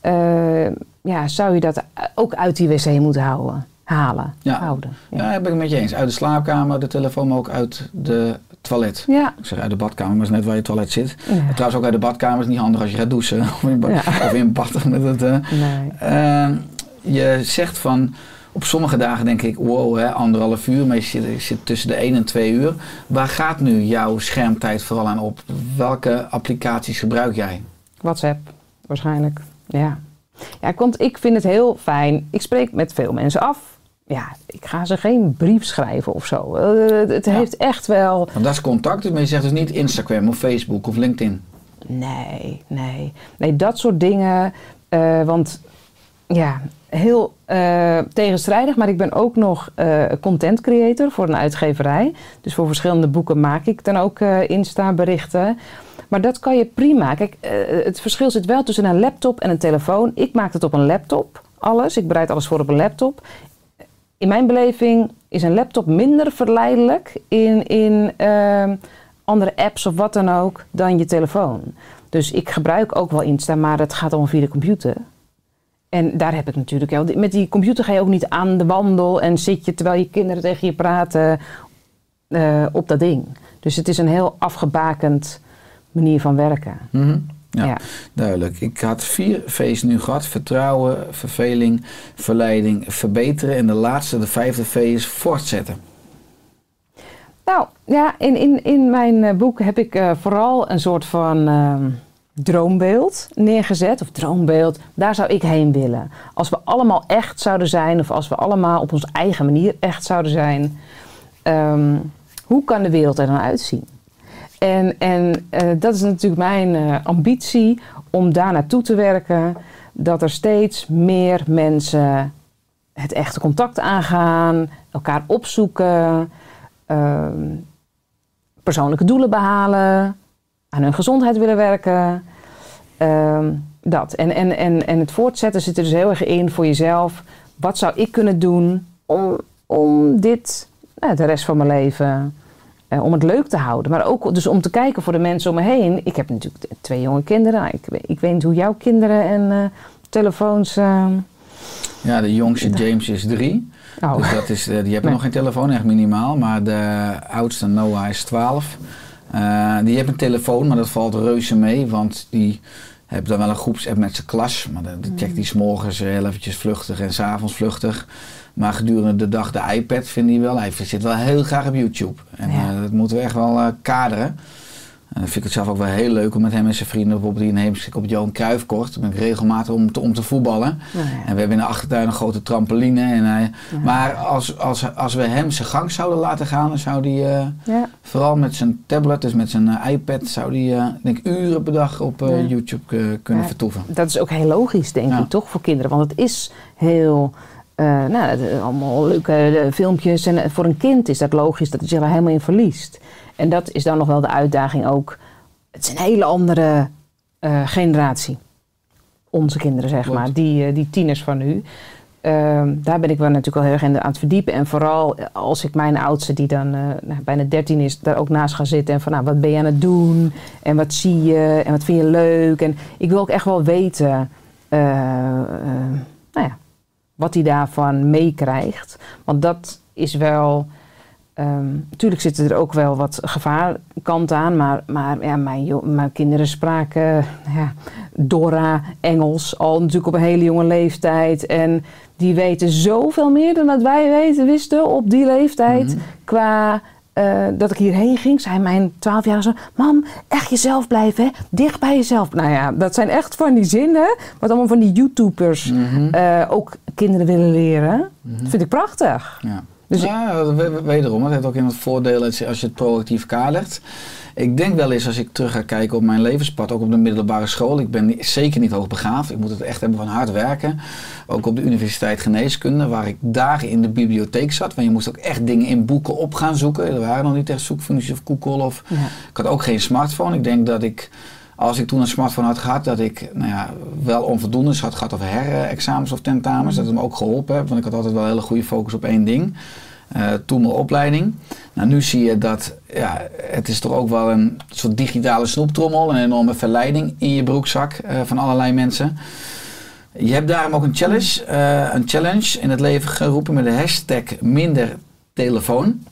eh, ja, zou je dat ook uit die wc moeten houden. Halen, Ja. houden. Ja, dat ben ik het met je eens. Uit de slaapkamer, de telefoon, maar ook uit de toilet. ja. Ik zeg uit de badkamer, maar is net waar je toilet zit. Ja. En trouwens ook uit de badkamer is niet handig als je gaat douchen. Of in, ba- Ja. of in bad. Met het, eh, Nee. Eh, je zegt van, op sommige dagen denk ik, wow, hè, anderhalf uur, maar je zit, je zit tussen de 1 en 2 uur. Waar gaat nu jouw schermtijd vooral aan op? Welke applicaties gebruik jij? WhatsApp, waarschijnlijk. Ja. ja, want ik vind het heel fijn. Ik spreek met veel mensen af. Ja, ik ga ze geen brief schrijven of zo. Eh, het Ja. heeft echt wel. Want dat is contact, dus maar je zegt dus niet Instagram of Facebook of LinkedIn. Nee, nee. Nee, dat soort dingen. eh, want ja, heel eh, tegenstrijdig, maar ik ben ook nog content creator voor een uitgeverij. Dus voor verschillende boeken maak ik dan ook Insta-berichten. Maar dat kan je prima. Kijk, het verschil zit wel tussen een laptop en een telefoon. Ik maak het op een laptop, alles. Ik bereid alles voor op een laptop. In mijn beleving is een laptop minder verleidelijk in, in ehm, andere apps of wat dan ook dan je telefoon. Dus ik gebruik ook wel Insta, maar het gaat allemaal via de computer. En daar heb ik natuurlijk wel. Met die computer ga je ook niet aan de wandel en zit je terwijl je kinderen tegen je praten eh, op dat ding. Dus het is een heel afgebakend manier van werken. Mhm. Ja, Ja. duidelijk. Ik had vier V's nu gehad. Vertrouwen, verveling, verleiding, verbeteren. En de laatste, de vijfde V is voortzetten. Nou ja, in, in, in mijn eh, boek heb ik eh, vooral een soort van ehm, droombeeld neergezet. Of droombeeld, daar zou ik heen willen. Als we allemaal echt zouden zijn, of als we allemaal op onze eigen manier echt zouden zijn, ehm, hoe kan de wereld er dan uitzien? En, en eh, dat is natuurlijk mijn eh, ambitie om daar naartoe te werken. Dat er steeds meer mensen het echte contact aangaan, elkaar opzoeken, ehm, persoonlijke doelen behalen, aan hun gezondheid willen werken. Ehm, dat. En, en, en, en het voortzetten zit er dus heel erg in voor jezelf. Wat zou ik kunnen doen om, om dit nou, de rest van mijn leven, eh, om het leuk te houden. Maar ook dus om te kijken voor de mensen om me heen. Ik heb natuurlijk twee jonge kinderen. Ik, weet- ik weet niet hoe jouw kinderen en eh, telefoons... eh, Ja, de jongste James is drie. oh. Dus dat is, eh, die hebben Nee. nog geen telefoon, echt minimaal. Maar de oudste Noah is 12. Eh, die heeft een telefoon, maar dat valt reuze mee. Want die heeft dan wel een groepsapp met zijn klas. Maar dan checkt hij 's morgens heel eventjes vluchtig en s'avonds vluchtig. Maar gedurende de dag de iPad vindt hij wel. Hij zit wel heel graag op YouTube. En Ja. eh, dat moeten we echt wel eh, kaderen. En dan vind ik het zelf ook wel heel leuk om met hem en zijn vrienden bijvoorbeeld hier in Heemskerk op Johan Cruijffkort. Dan ben ik regelmatig om te, om te voetballen. Ja. En we hebben in de achtertuin een grote trampoline. En hij, Maar als, als, als we hem zijn gang zouden laten gaan, dan zou hij eh, ja. vooral met zijn tablet, dus met zijn iPad, zou hij denk ik uren per dag op. YouTube kunnen vertoeven. Dat is ook heel logisch, denk ik, toch, voor kinderen. Want het is heel... eh, nou, het- allemaal leuke eh, filmpjes. En eh, voor een kind is dat logisch dat hij zich er helemaal in verliest. En dat is dan nog wel de uitdaging ook. Het is een hele andere eh, generatie. Onze kinderen, zeg Klopt. maar. Die, eh, die tieners van nu. Ehm, daar ben ik wel natuurlijk wel heel erg in aan het verdiepen. En vooral als ik mijn oudste, die dan eh, nou, bijna 13 is, daar ook naast ga zitten. En van, nou, wat ben je aan het doen? En wat zie je? En wat vind je leuk? En ik wil ook echt wel weten eh, eh, nou ja, wat hij daarvan meekrijgt. Want dat is wel... natuurlijk zitten er ook wel wat gevaarkanten aan. Maar, maar ja, mijn, mijn kinderen spraken ja, Dora, Engels al natuurlijk op een hele jonge leeftijd. En die weten zoveel meer dan dat wij weten, wisten op die leeftijd. Mhm. Qua eh, dat ik hierheen ging, zei mijn 12-jarige zoon... Mam, echt jezelf blijven, hè? Dicht bij jezelf. Nou ja, dat zijn echt van die zinnen... wat allemaal van die YouTubers Mhm. eh, ook kinderen willen leren. Dat vind ik prachtig. Ja. Dus ja, wederom, het heeft ook in het voordeel als je, als je het proactief kadert. Ik denk wel eens als ik terug ga kijken op mijn levenspad, ook op de middelbare school. Ik ben zeker niet hoogbegaafd. Ik moet het echt hebben van hard werken. Ook op de universiteit geneeskunde, waar ik dagen in de bibliotheek zat. Want je moest ook echt dingen in boeken op gaan zoeken. Er waren nog niet echt zoekfuncties of Google. Of, Ja. Ik had ook geen smartphone. Ik denk dat ik, als ik toen een smartphone had gehad, dat ik nou ja, wel onvoldoendes had gehad of herexamens of tentamens. Dat het me ook geholpen heeft, want ik had altijd wel een hele goede focus op één ding. Eh, toen mijn opleiding. Nou, nu zie je dat ja, het is toch ook wel een soort digitale snoeptrommel, een enorme verleiding in je broekzak eh, van allerlei mensen. Je hebt daarom ook een challenge, eh, een challenge in het leven geroepen met de hashtag minder telefoon.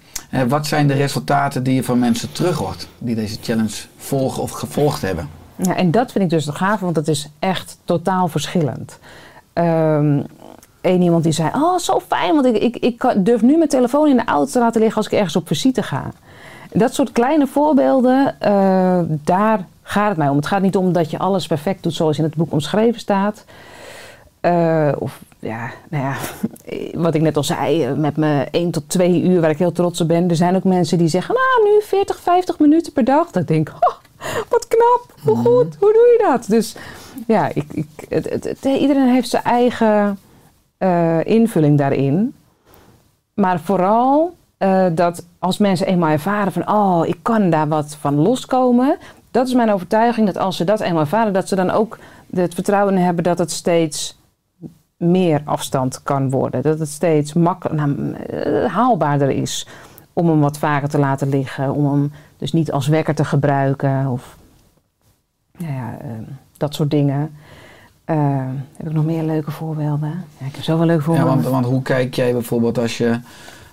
Wat zijn de resultaten die je van mensen terug hoort die deze challenge volgen of gevolgd hebben? Ja, en dat vind ik dus de gave, want dat is echt totaal verschillend. Eén iemand die zei, oh, zo fijn, want ik, ik, ik durf nu mijn telefoon in de auto te laten liggen als ik ergens op visite ga. Dat soort kleine voorbeelden, eh, daar gaat het mij om. Het gaat niet om dat je alles perfect doet zoals in het boek omschreven staat. Eh, of ja, nou ja, wat ik net al zei, eh, met mijn 1 tot 2 uur waar ik heel trots op ben. Er zijn ook mensen die zeggen, nou nu 40, 50 minuten per dag. Dat ik denk, oh, wat knap, hoe goed, hoe doe je dat? Dus ja, ik, ik, het, het, het- iedereen heeft zijn eigen eh, invulling daarin. Maar vooral eh, dat als mensen eenmaal ervaren van, oh, ik kan daar wat van loskomen. Dat is mijn overtuiging dat als ze dat eenmaal ervaren, dat ze dan ook het vertrouwen hebben dat het steeds meer afstand kan worden. Dat het steeds makkelijker, nou, eh, haalbaarder is om hem wat vaker te laten liggen. Om hem dus niet als wekker te gebruiken of nou ja, dat soort dingen. Eh, heb ik nog meer leuke voorbeelden? Ja, ik heb zoveel leuke Ja, voorbeelden. want, want hoe kijk jij bijvoorbeeld als je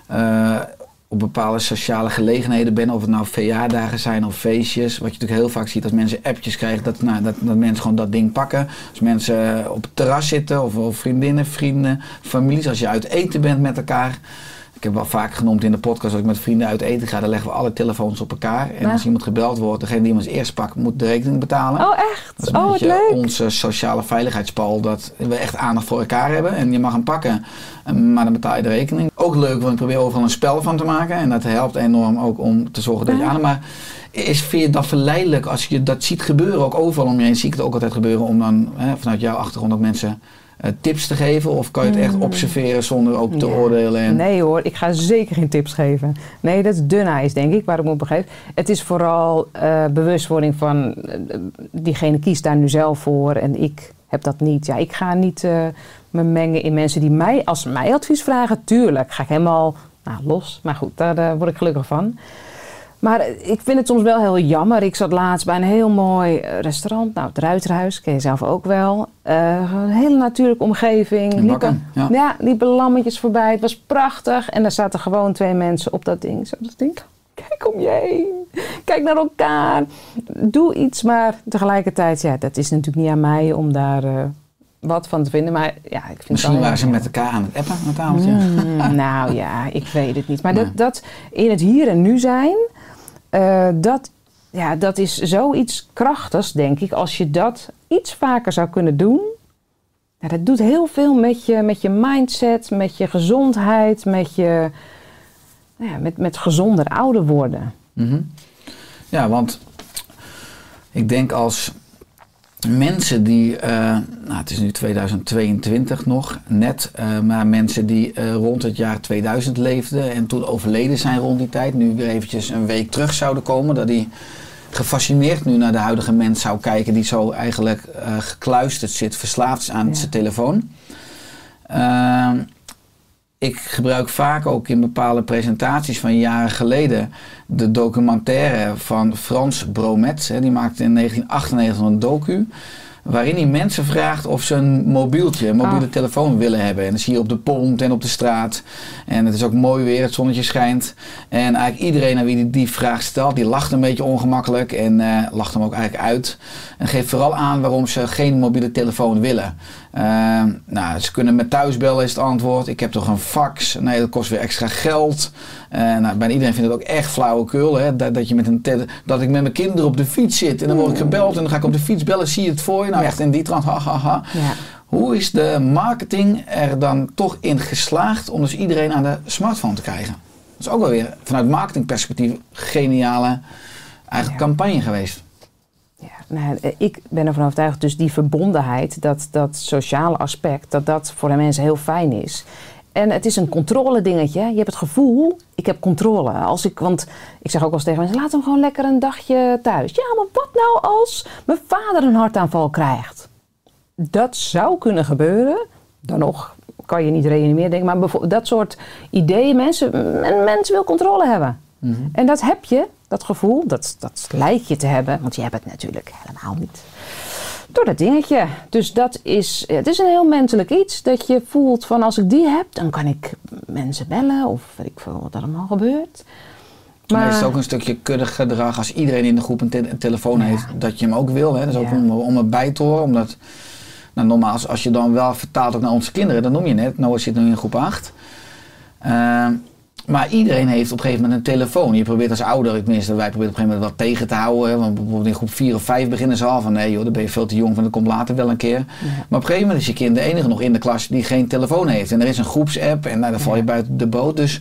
eh, op bepaalde sociale gelegenheden bent, of het nou verjaardagen zijn of feestjes, wat je natuurlijk heel vaak ziet als mensen appjes krijgen, dat, nou, dat, dat mensen gewoon dat ding pakken. Als mensen op het terras zitten, of, of vriendinnen, vrienden, families, als je uit eten bent met elkaar. Ik heb wel vaak genoemd in de podcast, als ik met vrienden uit eten ga, dan leggen we alle telefoons op elkaar. En Ja. als iemand gebeld wordt, degene die hem als eerst pakt, moet de rekening betalen. Oh, echt? Dat is een Oh, beetje leuk. onze sociale veiligheidspal. Dat we echt aandacht voor elkaar hebben. En je mag hem pakken, maar dan betaal je de rekening. Ook leuk, want ik probeer overal een spel van te maken. En dat helpt enorm ook om te zorgen dat je Ja. aan. Maar is, vind je dat verleidelijk als je dat ziet gebeuren? Ook overal om je heen zie ik het ook altijd gebeuren. Om dan hè, vanuit jouw achtergrond ook mensen tips te geven? Of kan je het echt observeren zonder ook te Mm. Ja. oordelen? En, Nee hoor, ik ga zeker geen tips geven. Nee, dat is dun ijs, denk ik, waar ik me op begeef. Het is vooral eh, bewustwording van... eh, diegene kiest daar nu zelf voor en ik heb dat niet. Ja, ik ga niet eh, me mengen in mensen die mij... Als mij advies vragen, tuurlijk, ga ik helemaal nou, los. Maar goed, daar eh, word ik gelukkig van. Maar ik vind het soms wel heel jammer. Ik zat laatst bij een heel mooi eh, restaurant. Nou, het Ruiterhuis, ken je zelf ook wel. Eh, een hele natuurlijke omgeving. In Bakken, ja. ja, liepen lammetjes voorbij. Het was prachtig. En er zaten gewoon twee mensen op dat ding. Zo dat ding. Kijk om je heen. Kijk naar elkaar. Doe iets, maar tegelijkertijd, ja, dat is natuurlijk niet aan mij om daar eh, wat van te vinden. Maar ja, ik vind Misschien waren ze met elkaar aan het appen, aan het tafeltje. Mm, nou ja, ik weet het niet. Maar Nee. dat, dat in het hier en nu zijn, eh, dat, ja, dat is zoiets krachtigs, denk ik. Als je dat iets vaker zou kunnen doen. Dat doet heel veel met je, met je mindset, met je gezondheid, met je nou ja, met, met gezonder ouder worden. Mhm. Ja, want ik denk als mensen die, eh, nou het is nu 2022 nog, net, eh, maar mensen die eh, rond het jaar 2000 leefden en toen overleden zijn rond die tijd, nu weer eventjes een week terug zouden komen, dat die gefascineerd nu naar de huidige mens zou kijken die zo eigenlijk gekluisterd zit, verslaafd is aan Ja. zijn telefoon. Ik gebruik vaak ook in bepaalde presentaties van jaren geleden de documentaire van Frans Bromet. Hè, die maakte in 1998 een docu. Waarin hij mensen vraagt of ze een mobieltje, een mobiele Ah. telefoon willen hebben. En dat zie je op de pont en op de straat. En het is ook mooi weer, het zonnetje schijnt. En eigenlijk iedereen aan wie die, die vraag stelt, die lacht een beetje ongemakkelijk. En eh, lacht hem ook eigenlijk uit. En geeft vooral aan waarom ze geen mobiele telefoon willen. Eh, nou, ze kunnen met thuisbellen is het antwoord. Ik heb toch een fax? Nee, dat kost weer extra geld. Eh, nou, bijna iedereen vindt het ook echt flauwekul. Hè? Dat, dat, je met een dat ik met mijn kinderen op de fiets zit. En dan word ik gebeld en dan ga ik op de fiets bellen. Zie je het voor je? Nou, echt in die trant. Ha, ha, ha. Ja. Hoe is de marketing er dan toch in geslaagd om dus iedereen aan de smartphone te krijgen? Dat is ook wel weer vanuit marketingperspectief een geniale Ja. campagne geweest. Ja, nou, eh, ik ben ervan overtuigd, dus die verbondenheid, dat, dat sociale aspect, dat dat voor de mensen heel fijn is. En het is een controle dingetje. Je hebt het gevoel, ik heb controle. Als ik, want ik zeg ook wel eens tegen mensen, laat hem gewoon lekker een dagje thuis. Ja, maar wat nou als mijn vader een hartaanval krijgt? Dat zou kunnen gebeuren. Dan nog kan je niet reanimeren, denk ik. Maar bijvoorbeeld dat soort ideeën, mensen, een mens wil controle hebben. En dat heb je, dat gevoel, dat, dat lijkt je te hebben, want je hebt het natuurlijk helemaal niet. Door dat dingetje. Dus dat is, het is een heel menselijk iets. Dat je voelt van als ik die heb, dan kan ik mensen bellen of weet ik veel wat er allemaal gebeurt. Maar is het ook een stukje kuddig gedrag als iedereen in de groep een, te- een telefoon Ja. heeft, dat je hem ook wil. Hè? Dat is ook Ja. om, om erbij te horen. Omdat, nou, normaal, als, als je dan wel vertaalt ook naar onze kinderen, dat noem je net. Noah zit nu in groep 8. Ehm, maar iedereen heeft op een gegeven moment een telefoon. Je probeert als ouder, tenminste wij proberen op een gegeven moment wat tegen te houden. Hè? Want bijvoorbeeld in groep 4 of 5 beginnen ze al van nee joh, dan ben je veel te jong, van dat komt later wel een keer. Maar op een gegeven moment is je kind de enige nog in de klas die geen telefoon heeft. En er is een groepsapp en nou, dan val je Ja. buiten de boot. Dus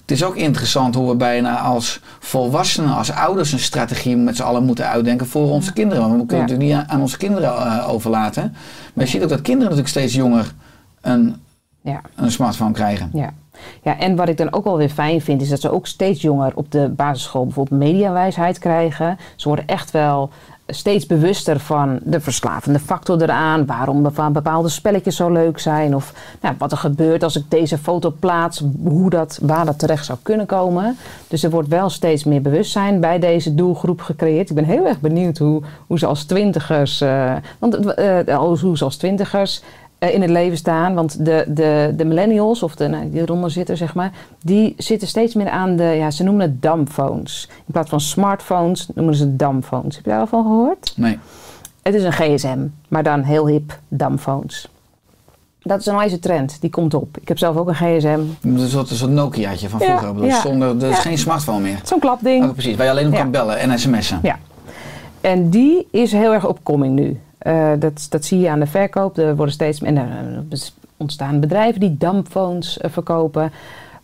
het is ook interessant hoe we bijna als volwassenen, als ouders een strategie met z'n allen moeten uitdenken voor onze kinderen. Want we kunnen Ja. het natuurlijk niet aan, onze kinderen eh, overlaten. Maar je ziet ook dat kinderen natuurlijk steeds jonger een Ja. een smartphone krijgen. Ja. Ja, en wat ik dan ook wel weer fijn vind, is dat ze ook steeds jonger op de basisschool bijvoorbeeld mediawijsheid krijgen. Ze worden echt wel steeds bewuster van de verslavende factor eraan, waarom bepa- bepaalde spelletjes zo leuk zijn, of nou, wat er gebeurt als ik deze foto plaats, hoe dat, waar dat terecht zou kunnen komen. Dus er wordt wel steeds meer bewustzijn bij deze doelgroep gecreëerd. Ik ben heel erg benieuwd hoe, hoe ze als twintigers, eh, want, eh, hoe ze als twintigers eh, in het leven staan. Want de, de, de millennials, of de, nou, die eronder zitten, zeg maar, die zitten steeds meer aan de, ja, ze noemen het dumbphones. In plaats van smartphones noemen ze dumbphones. Heb je daar al van gehoord? Nee. Het is een gsm, maar dan heel hip dumbphones. Dat is een wijze trend, die komt op. Ik heb zelf ook een gsm. Dat is een soort Nokiaatje van vroeger. Ja. zonder, is Ja. geen smartphone meer. Zo'n klapding. Oh, precies, waar je alleen op Ja. kan bellen en sms'en. Ja. En die is heel erg opkoming nu. Eh, dat, dat zie je aan de verkoop. Er worden steeds en er eh, ontstaan bedrijven die dumbphones eh, verkopen.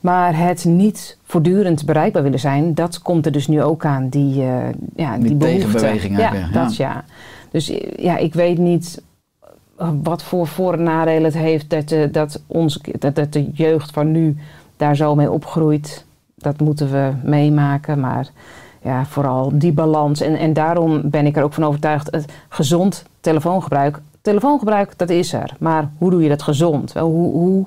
Maar het niet voortdurend bereikbaar willen zijn, dat komt er dus nu ook aan. Die, eh, ja, die, tegenbeweging Ja, ja. dat ja. Dus ja, ik weet niet wat voor voor- en nadelen het heeft dat, dat, ons, dat, dat de jeugd van nu daar zo mee opgroeit. Dat moeten we meemaken. Maar ja, vooral die balans. En, en daarom ben ik er ook van overtuigd, het gezond telefoongebruik. Telefoongebruik, dat is er. Maar hoe doe je dat gezond? Wel, Hoe, hoe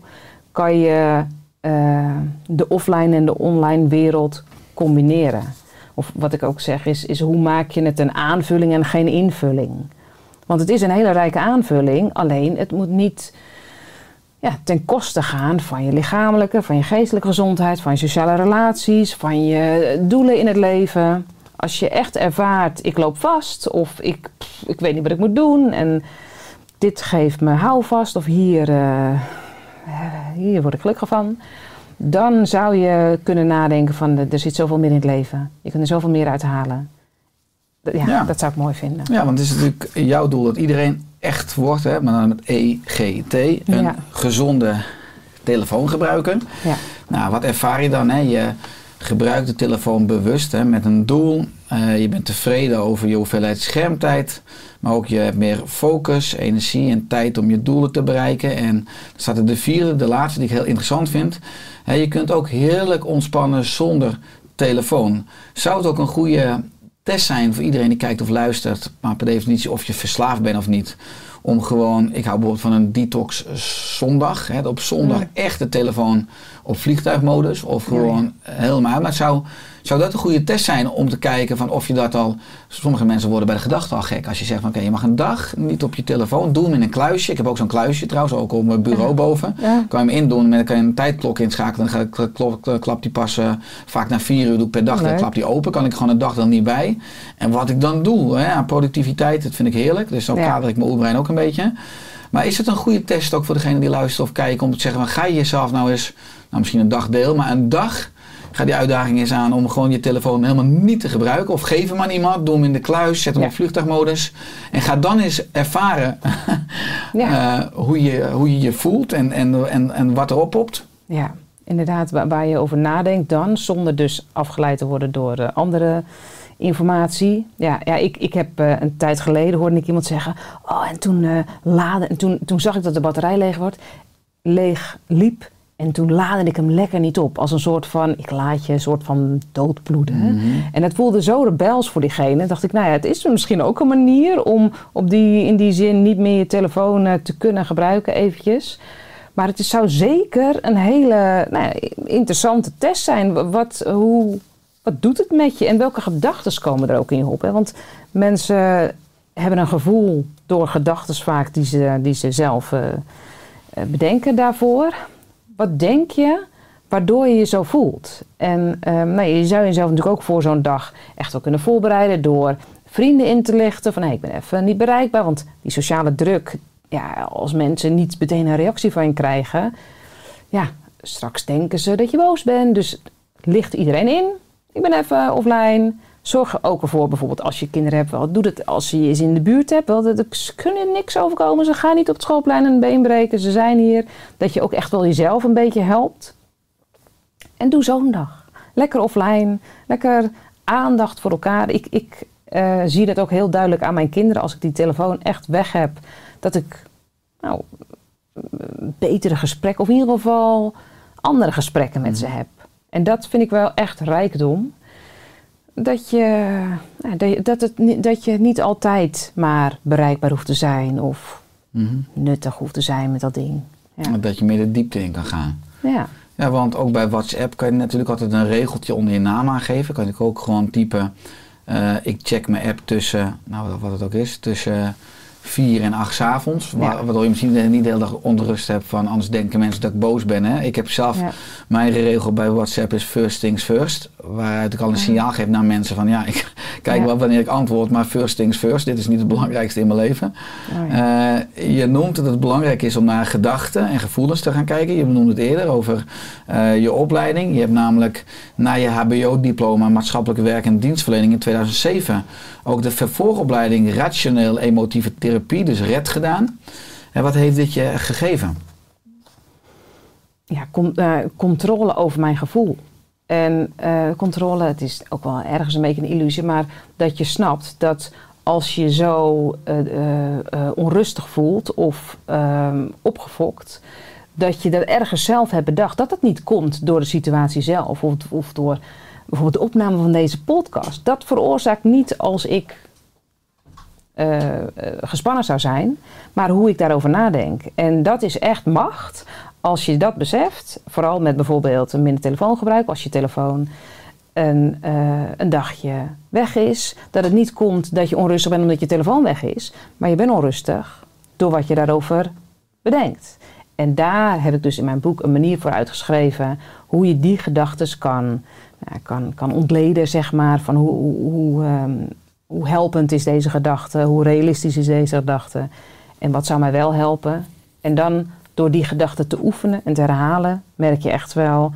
kan je eh, de offline en de online wereld combineren? Of wat ik ook zeg is, is hoe maak je het een aanvulling en geen invulling? Want het is een hele rijke aanvulling, alleen het moet niet ja, ten koste gaan van je lichamelijke, van je geestelijke gezondheid, van je sociale relaties, van je doelen in het leven. Als je echt ervaart, ik loop vast of ik, pff, ik weet niet wat ik moet doen en dit geeft me houvast of hier, eh, hier word ik gelukkig van. Dan zou je kunnen nadenken van eh, er zit zoveel meer in het leven. Je kunt er zoveel meer uit halen. Ja, Ja. dat zou ik mooi vinden. Ja, want het is natuurlijk jouw doel dat iedereen echt wordt, hè, maar dan met EGT, een Ja. gezonde telefoon gebruiken. Ja. Nou, wat ervaar je dan? Hè? Je gebruikt de telefoon bewust hè, met een doel. Eh, je bent tevreden over je hoeveelheid schermtijd. Maar ook je hebt meer focus, energie en tijd om je doelen te bereiken. En dan staat er de vierde, de laatste, die ik heel interessant vind. Je kunt ook heerlijk ontspannen zonder telefoon. Zou het ook een goede test zijn voor iedereen die kijkt of luistert, maar per definitie of je verslaafd bent of niet. Om gewoon, ik hou bijvoorbeeld van een detox zondag. Hè, op zondag Ja. echt de telefoon op vliegtuigmodus of gewoon helemaal. Maar zou, zou dat een goede test zijn om te kijken van of je dat al... Sommige mensen worden bij de gedachte al gek. Als je zegt van oké, je mag een dag niet op je telefoon. Doe hem in een kluisje. Ik heb ook zo'n kluisje trouwens, ook op mijn bureau boven. Ja. Kan je hem indoen en dan kan je een tijdklok inschakelen. Dan klap, die pas eh, vaak na vier uur doe ik per dag. Dan Leuk. klap die open. Kan ik gewoon een dag dan niet bij. En wat ik dan doe hè, aan productiviteit, dat vind ik heerlijk. Dus Ja. kader ik mijn oerbrein ook een beetje. Maar is het een goede test ook voor degene die luistert of kijkt om te zeggen, van, ga je jezelf nou eens, nou misschien een dag deel, maar een dag ga die uitdaging eens aan om gewoon je telefoon helemaal niet te gebruiken. Of geef hem aan iemand, doe hem in de kluis, zet hem Ja. op vliegtuigmodus. En ga dan eens ervaren Ja. eh, hoe, je, hoe je je voelt en, en, en, en wat erop popt. Ja, inderdaad, waar, waar je over nadenkt dan, zonder dus afgeleid te worden door eh, andere informatie. Ja, ja ik, ik heb eh, een tijd geleden hoorde ik iemand zeggen, oh en toen laden, en toen, toen zag ik dat de batterij leeg wordt, leeg liep. En toen laadde ik hem lekker niet op. Als een soort van, ik laat je een soort van doodbloeden. En het voelde zo rebels voor diegene. dacht ik, nou ja, het is misschien ook een manier om op die, in die zin niet meer je telefoon eh, te kunnen gebruiken eventjes. Maar het is, zou zeker een hele nou ja, interessante test zijn. Wat, hoe, wat doet het met je en welke gedachten komen er ook in je op? Hè? Want mensen hebben een gevoel door gedachten vaak die ze, die ze zelf eh, eh, bedenken daarvoor. Wat denk je waardoor je je zo voelt? En ehm, nou, je zou jezelf natuurlijk ook voor zo'n dag echt wel kunnen voorbereiden door vrienden in te lichten van ik ben even niet bereikbaar, want die sociale druk, ja, als mensen niet meteen een reactie van je krijgen, ja, straks denken ze dat je boos bent. Dus licht iedereen in. Ik ben even offline. Zorg er ook ervoor, bijvoorbeeld als je kinderen hebt, wel, doe dat als je ze in de buurt hebt. Wel, ze kunnen niks overkomen. Ze gaan niet op het schoolplein een been breken. Ze zijn hier. Dat je ook echt wel jezelf een beetje helpt. En doe zo'n dag. Lekker offline. Lekker aandacht voor elkaar. Ik, ik eh, zie dat ook heel duidelijk aan mijn kinderen. Als ik die telefoon echt weg heb. Dat ik nou, betere gesprekken, of in ieder geval andere gesprekken met ze heb. En dat vind ik wel echt rijkdom. Dat je, nou, dat, je, dat, het, niet- dat je niet altijd maar bereikbaar hoeft te zijn of Mhm. nuttig hoeft te zijn met dat ding. Ja. Dat je meer de diepte in kan gaan. ja. Ja, want ook bij WhatsApp kan je natuurlijk altijd een regeltje onder je naam aangeven. Kan ik ook gewoon typen, eh, ik check mijn app tussen, nou wat het ook is, tussen 4 en 8 's avonds. Ja. Waardoor je misschien niet de hele dag onrust hebt van, anders denken mensen dat ik boos ben. Hè? Ik heb zelf, Ja. mijn regel bij WhatsApp is first things first. Waaruit ik al een signaal geef naar mensen van, ja, ik kijk wel wanneer ik antwoord, maar first things first. Dit is niet het belangrijkste in mijn leven. Oh. Eh, je noemt dat het belangrijk is om naar gedachten en gevoelens te gaan kijken. Je noemde het eerder over eh, je opleiding. Je hebt namelijk na je HBO-diploma maatschappelijke werk en dienstverlening in 2007 ook de vervolgopleiding rationeel emotieve therapie, dus RED, gedaan. En wat heeft dit je gegeven? ja, eh, controle over mijn gevoel. En eh, controle, het is ook wel ergens een beetje een illusie, maar dat je snapt dat als je zo eh, onrustig voelt of ehm, opgefokt, dat je dat ergens zelf hebt bedacht. Dat dat niet komt door de situatie zelf of, of door bijvoorbeeld de opname van deze podcast. Dat veroorzaakt niet als ik eh, eh, gespannen zou zijn, maar hoe ik daarover nadenk. En dat is echt macht. Als je dat beseft, vooral met bijvoorbeeld een minder telefoongebruik, als je telefoon een, eh, een dagje weg is, dat het niet komt dat je onrustig bent omdat je telefoon weg is, maar je bent onrustig door wat je daarover bedenkt. En daar heb ik dus in mijn boek een manier voor uitgeschreven hoe je die gedachten kan, kan, kan ontleden, zeg maar, van hoe, hoe, hoe, ehm, hoe helpend is deze gedachte, hoe realistisch is deze gedachte en wat zou mij wel helpen. En dan door die gedachte te oefenen en te herhalen, merk je echt wel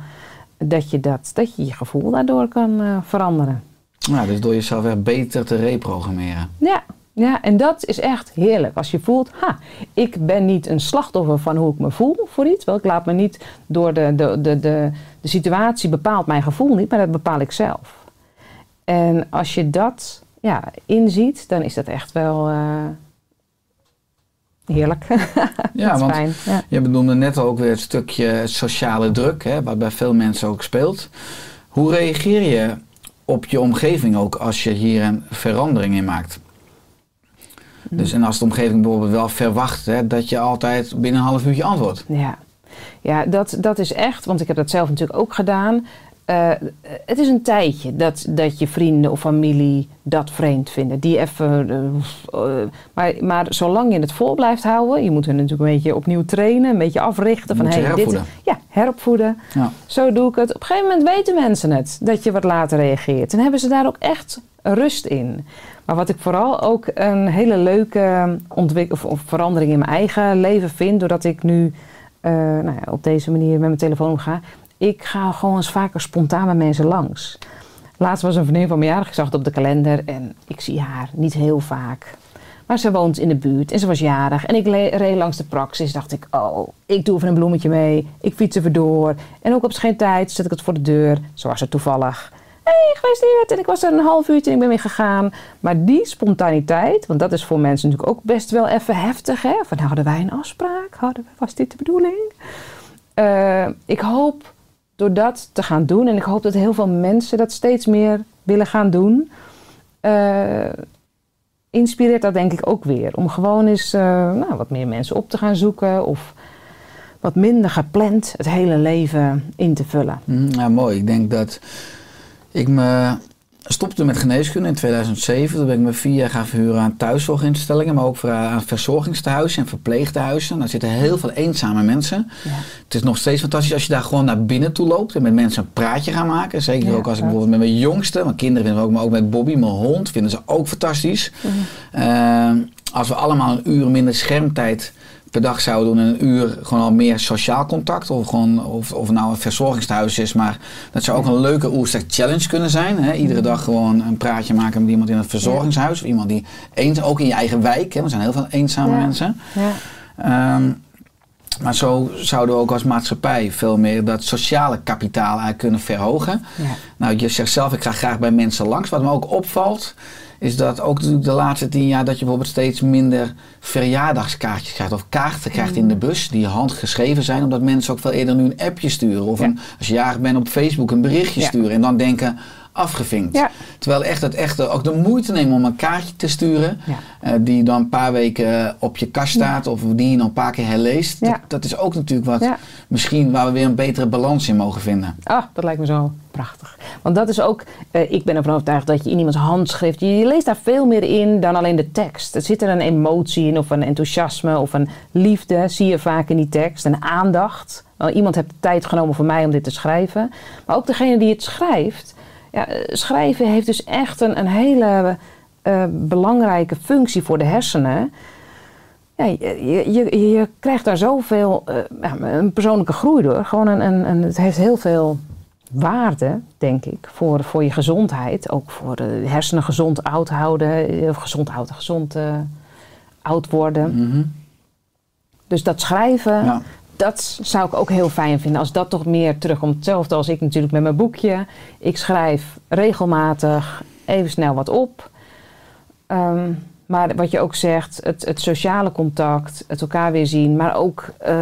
dat je, dat, dat je, je gevoel daardoor kan eh, veranderen. Nou, dus door jezelf echt beter te reprogrammeren. Ja, ja, en dat is echt heerlijk. Als je voelt, ha, ik ben niet een slachtoffer van hoe ik me voel voor iets. Wel, ik laat me niet door de, de, de, de, de situatie bepaalt mijn gevoel niet, maar dat bepaal ik zelf. En als je dat ja, inziet, dan is dat echt wel eh, heerlijk. Ja, want fijn. Ja. Je benoemde net ook weer het stukje sociale druk, hè, wat bij veel mensen ook speelt. Hoe reageer je op je omgeving ook als je hier een verandering in maakt? Dus en als de omgeving bijvoorbeeld wel verwacht hè, dat je altijd binnen een half uurtje antwoordt. Ja, ja dat, dat is echt, want ik heb dat zelf natuurlijk ook gedaan. Eh, het is een tijdje dat, dat je vrienden of familie dat vreemd vinden. Die even. eh, eh, maar, maar zolang je het vol blijft houden, je moet hen natuurlijk een beetje opnieuw trainen, een beetje africhten. Van, hey, dit, ja, heropvoeden. Ja. Zo doe ik het. Op een gegeven moment weten mensen het, dat je wat later reageert. En hebben ze daar ook echt rust in. Maar wat ik vooral ook een hele leuke of, of verandering in mijn eigen leven vind, doordat ik nu eh, nou ja, op deze manier met mijn telefoon omga. Ik ga gewoon eens vaker spontaan met mensen langs. Laatst was een vriendin van me jarig, ik zag het op de kalender en ik zie haar niet heel vaak. Maar ze woont in de buurt en ze was jarig. En ik reed langs de praxis. Dacht ik, oh, ik doe even een bloemetje mee. Ik fiets even door. En ook op geen tijd zet ik het voor de deur. Zo was het toevallig. Hey, gefeliciteerd. En ik was er een half uurtje en ik ben weer gegaan. Maar die spontaniteit, want dat is voor mensen natuurlijk ook best wel even heftig. Hè? Van, hadden wij een afspraak? Hadden was dit de bedoeling? Eh, ik hoop door dat te gaan doen, en ik hoop dat heel veel mensen dat steeds meer willen gaan doen, eh, inspireert dat denk ik ook weer. Om gewoon eens eh, nou, wat meer mensen op te gaan zoeken of wat minder gepland het hele leven in te vullen. Hm, Ja, mooi. Ik denk dat ik me stopte met geneeskunde in 2007. Toen ben ik me vier jaar gaan verhuren aan thuiszorginstellingen, maar ook voor, aan verzorgingstehuizen en verpleegtehuizen. Daar zitten heel veel eenzame mensen. Ja. Het is nog steeds fantastisch als je daar gewoon naar binnen toe loopt en met mensen een praatje gaat maken. Zeker Ja, ook als ik bijvoorbeeld met mijn jongste, mijn kinderen vinden we ook, maar ook met Bobby, mijn hond, vinden ze ook fantastisch. Eh, als we allemaal een uur minder schermtijd per dag zouden doen en een uur gewoon al meer sociaal contact. Of, gewoon, of, of het nou een verzorgingstehuis is, maar dat zou ook een leuke Oerstek challenge kunnen zijn. Hè? Iedere dag gewoon een praatje maken met iemand in het verzorgingshuis. Of iemand die eens, ook in je eigen wijk, hè? want er zijn heel veel eenzame Ja. mensen. Ja. Ehm, Maar zo zouden we ook als maatschappij veel meer dat sociale kapitaal eigenlijk kunnen verhogen. Ja. Nou, je zegt zelf, ik ga graag bij mensen langs. Wat me ook opvalt, is dat ook natuurlijk de laatste tien jaar dat je bijvoorbeeld steeds minder verjaardagskaartjes krijgt. Of kaarten krijgt in de bus die handgeschreven zijn. Omdat mensen ook veel eerder nu een appje sturen. Of Ja. een, als je jarig bent op Facebook een berichtje Ja. sturen. En dan denken, afgevinkt. Ja. Terwijl echt het echte, ook de moeite nemen om een kaartje te sturen. Ja. eh, die dan een paar weken op je kast staat. Of die je nog een paar keer herleest. Ja. Dat, dat is ook natuurlijk wat misschien waar we weer een betere balans in mogen vinden. Ah, dat lijkt me zo prachtig. Want dat is ook, eh, ik ben ervan overtuigd dat je in iemands handschrift, je, je leest daar veel meer in dan alleen de tekst. Er zit er een emotie in, of een enthousiasme, of een liefde, zie je vaak in die tekst. Een aandacht. Wel, iemand heeft de tijd genomen voor mij om dit te schrijven. Maar ook degene die het schrijft. Ja, schrijven heeft dus echt een, een hele eh, belangrijke functie voor de hersenen. Ja, je, je, je, krijgt daar zoveel, eh, een persoonlijke groei door. Gewoon een, een, een- het heeft heel veel waarde, denk ik, voor, voor je gezondheid. Ook voor de hersenen gezond oud houden, eh, of gezond houden, gezond oud worden. Mhm. Dus dat schrijven, Ja. Dat zou ik ook heel fijn vinden als dat toch meer terugkomt. Hetzelfde als ik natuurlijk met mijn boekje. Ik schrijf regelmatig even snel wat op. Ehm, maar wat je ook zegt, het, het sociale contact, het elkaar weer zien. Maar ook, eh,